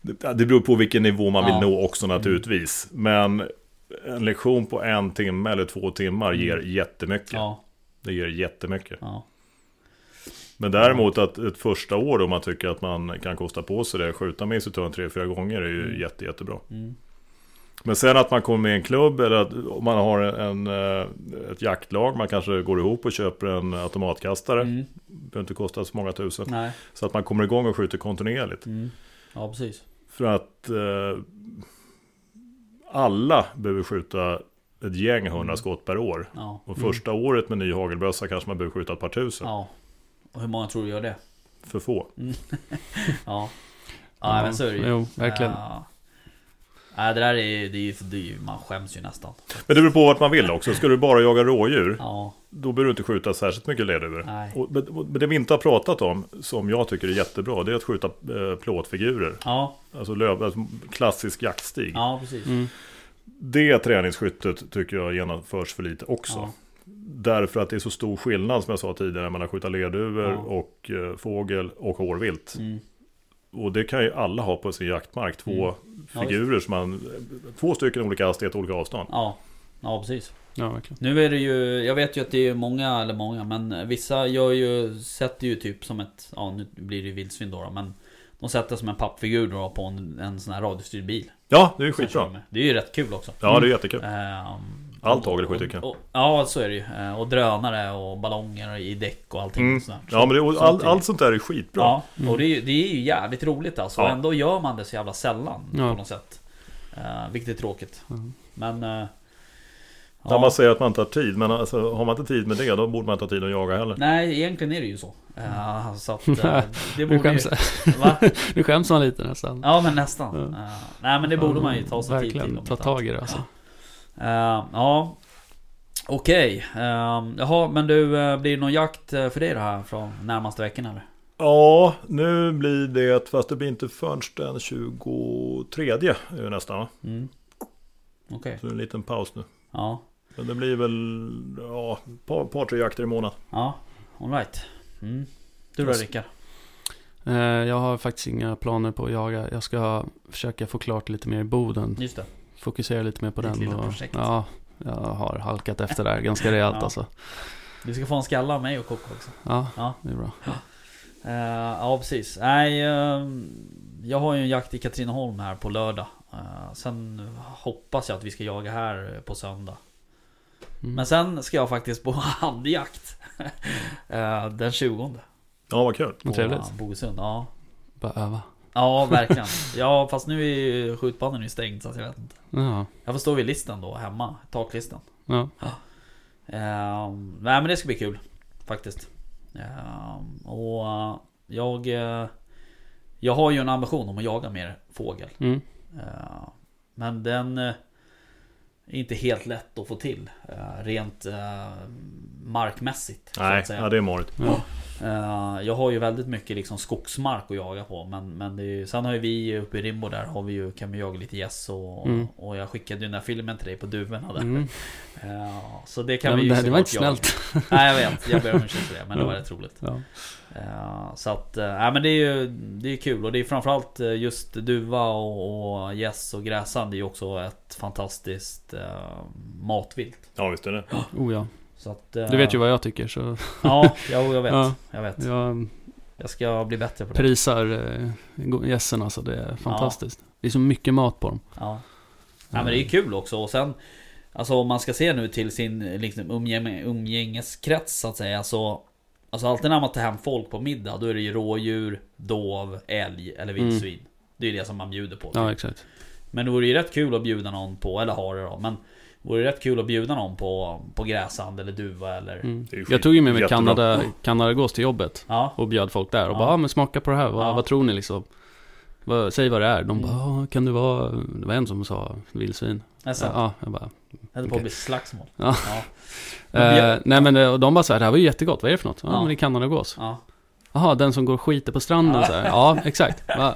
Det det beror på vilken nivå man vill Ja. nå också naturligtvis. Men en lektion på en timme eller två timmar ger jättemycket. ja, Det ger jättemycket. ja, Men däremot att ett första år då man tycker att man kan kosta på sig det, skjuta med instruktören tre, fyra gånger är ju Mm. jätte, jättebra. mm, Men sen att man kommer med i en klubb eller att man har en, eh, ett jaktlag, man kanske går ihop och köper en automatkastare. mm, Det behöver inte kosta så många tusen. nej, Så att man kommer igång och skjuter kontinuerligt. mm, ja precis För att eh, alla behöver skjuta ett gäng hundra Mm. skott per år. Ja, Och första året med ny hagelbössa kanske man behöver skjuta ett par tusen. ja Och hur många tror du gör det? För få. <laughs> Ja Ja, men så är det ju Jo, verkligen. Ja. Nej det där är, det är ju, är ju, man skäms ju nästan Men det beror på vart man vill också. Ska du bara jaga rådjur, Ja, då behöver du inte skjuta särskilt mycket men men det vi inte har pratat om, som jag tycker är jättebra, det är att skjuta eh, plåtfigurer. Ja, Alltså, löv, alltså klassisk jaktstig. ja precis Mm. Det träningsskyttet tycker jag genomförs för lite också. Ja. Därför att det är så stor skillnad som jag sa tidigare mellan att skjuta lerduvor Ja. och eh, fågel och hårvilt. mm. Och det kan ju alla ha på sin jaktmark. Två Mm. Ja, figurer som man... Två stycken olika hastighet och olika avstånd. Ja, ja precis Ja. Nu är det ju, jag vet ju att det är många, eller många, men vissa gör ju, sätter ju typ som ett, ja nu blir det ju vildsvin då, då men De sätter som en pappfigur då på en, en sån här radiostyrd bil. Ja, det är ju skitbra. Det är ju rätt kul också. Ja, det är jättekul. Ehm, Allt hagel är och- och- Ja, så är det ju. Eh, Och drönare och ballonger i däck och allting Mm. sånt där. Ja, men det, och Sånt all, är- allt sånt där är skitbra. Ja, och det är, ju- det är ju jävligt roligt alltså. Ja. Och ändå gör man det så jävla sällan Ja. på något sätt. Uh, vilket är tråkigt. Mm. Men... Uh, När man säger att man inte har tid, men alltså, har man inte tid med det, då borde man inte ha tid att jaga heller. Nej, egentligen är det ju så. Eh, så att, uh, <laughs> det Nu borde ju... skäms, Va? <laughs> nu skäms man lite nästan. Ja, men nästan. Ja. Eh, nej, men det borde man ju ta sig tid till. Verkligen, ta tag i det alltså. Eh, ja. Okej. Uh, jaha, men du, eh, blir det någon jakt eh, för dig då här från närmaste veckan eller? Ja, nu blir det, fast det blir inte förrän den 23 är det nästan va? Mm. Okej. Så en liten paus nu. Ja. Men det blir väl, ja, ett par, par tre jakter i månaden. Ja. Alright. Mm. Du då. Rickard? Jag har faktiskt inga planer på att jaga. Jag ska försöka få klart lite mer i Boden. Just det. Fokusera lite mer på Ditt den. lilla och- projekt. Ja, jag har halkat efter där ganska rejält Ja. alltså. Du ska få en skalle av mig och Kocko också. Ja, Ja. det är bra. Eh, ja, precis. Nej, eh, jag har ju en jakt i Katrineholm här på lördag. Eh, sen hoppas jag att vi ska jaga här på söndag. Mm. Men sen ska jag faktiskt på <laughs> handjakt. Eh, den 20 Ja, vad kul. på Vad trevligt. Bogesund. Ja. Bara öva. Ja, verkligen. Ja, fast nu är ju skjutbanan ju stängd så att jag vet inte. Ja, Jag får stå vid listen då hemma, taklistan. ja. Ehm, nej men det ska bli kul faktiskt. Ehm, och eh, jag... eh, jag har ju en ambition om att jaga mer fågel. Mm. Ehm, men den eh, inte helt lätt att få till. eh, rent eh, markmässigt. så Nej, att säga. ja, det är morigt. ja. Eh, jag har ju väldigt mycket liksom skogsmark att jaga på men, men det är ju, Sen har ju vi uppe i Rimbo där har vi ju, kan vi jaga lite gäss och, Mm. och jag skickade ju den där filmen till dig på duvorna där. Mm. Så det kan Ja, vi ju det, det var inte snällt. Nej jag vet, jag ber om ursäkt för det men det var rätt roligt. Ja. Eh, Så att, nej men det är ju det är kul och det är framförallt eh, just duva och, och gäss och gräsand det är ju också ett fantastiskt eh, matvilt. Ja, visst är det. Oh ja. Så att, eh, Du vet ju vad jag tycker så Ja, ja, jag vet. <laughs> Ja. Jag vet. jag Jag ska bli bättre på det. prisar gässen alltså. Det är fantastiskt. Det är så mycket mat på dem. Ja. ja men det är kul också och sen Alltså om man ska se nu till sin liksom, umgäng, umgängeskrets så att säga så Alltså alltid när man tar hem folk på middag då är det ju rådjur, dov, älg eller vildsvin. Det är ju det som man bjuder på. typ. Ja, exakt. Men det vore ju rätt kul att bjuda någon på, eller har det då, men det vore rätt kul att bjuda någon på, på gräsand eller duva eller... Mm. Ju Jag tog ju med mig jättebra. Kanada, Kanadagås till jobbet Ja, och bjöd folk där och Ja. bara, ah, men smaka på det här, vad, Ja. vad tror ni liksom? Vad, säg vad det är. De bara, Mm. ah, kan det vara, det var en som sa vildsvin. Nästan. Ja, jag bara, höll på att bli slagsmål. Ja. Ja. <laughs> Eh, nej men det- och de bara så här, det här var ju jättegott, vad är det för något? Ja, Ja. men det är Kanadagås. ja. Jaha, den som går och skiter på stranden Ja. så här. Ja, exakt. <laughs> Va?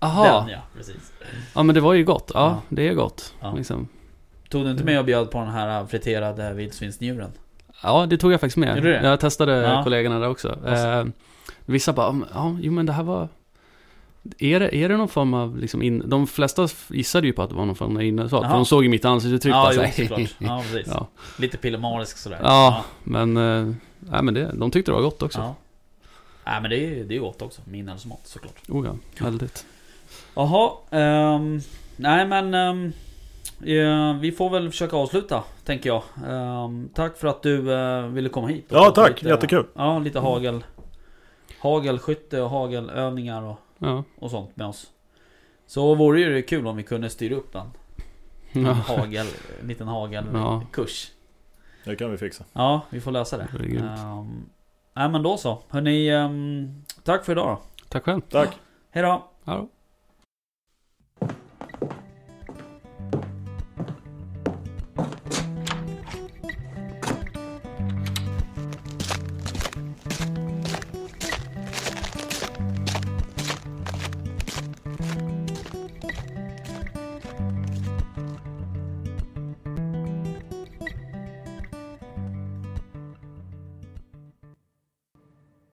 Den ja, precis. ja men det var ju gott. Ja, Ja. det är gott. Ja. Liksom. Tog du inte med och bjöd på den här friterade vildsvinsnjuren? Ja, det tog jag faktiskt med. Gjorde du det? Jag testade kollegorna där också. Alltså. Eh, vissa bara, "Mm, ja, jo men det här var... Är det, är det någon form av liksom in... De flesta gissade ju på att det var någon form av innerstad. För de såg ju mitt ansiktsuttryck Ja, jo, såklart. Ja, precis. ja. Lite pillemarisk sådär. Ja. Men, eh, nej men det, de tyckte det var gott också. Ja. Nej men det är det är gott också. Med inälvsmat såklart. Oh ja, väldigt. Jaha. ehm, nej men... ehm, ja, vi får väl försöka avsluta, tänker jag. Ehm, tack för att du eh, ville komma hit. Ja, tack. Jättekul. Ja, lite hagel. Hagelskytte och hagelövningar och, Ja. och sånt med oss. Så vore ju det kul om vi kunde styra upp en, en Ja. hagel, en liten Ja. hagelkurs. Det kan vi fixa. Ja, vi får lösa det. Det. Ehm, nej men då så. Hörni, ehm, tack för idag då. Tack själv. Tack. Hej då.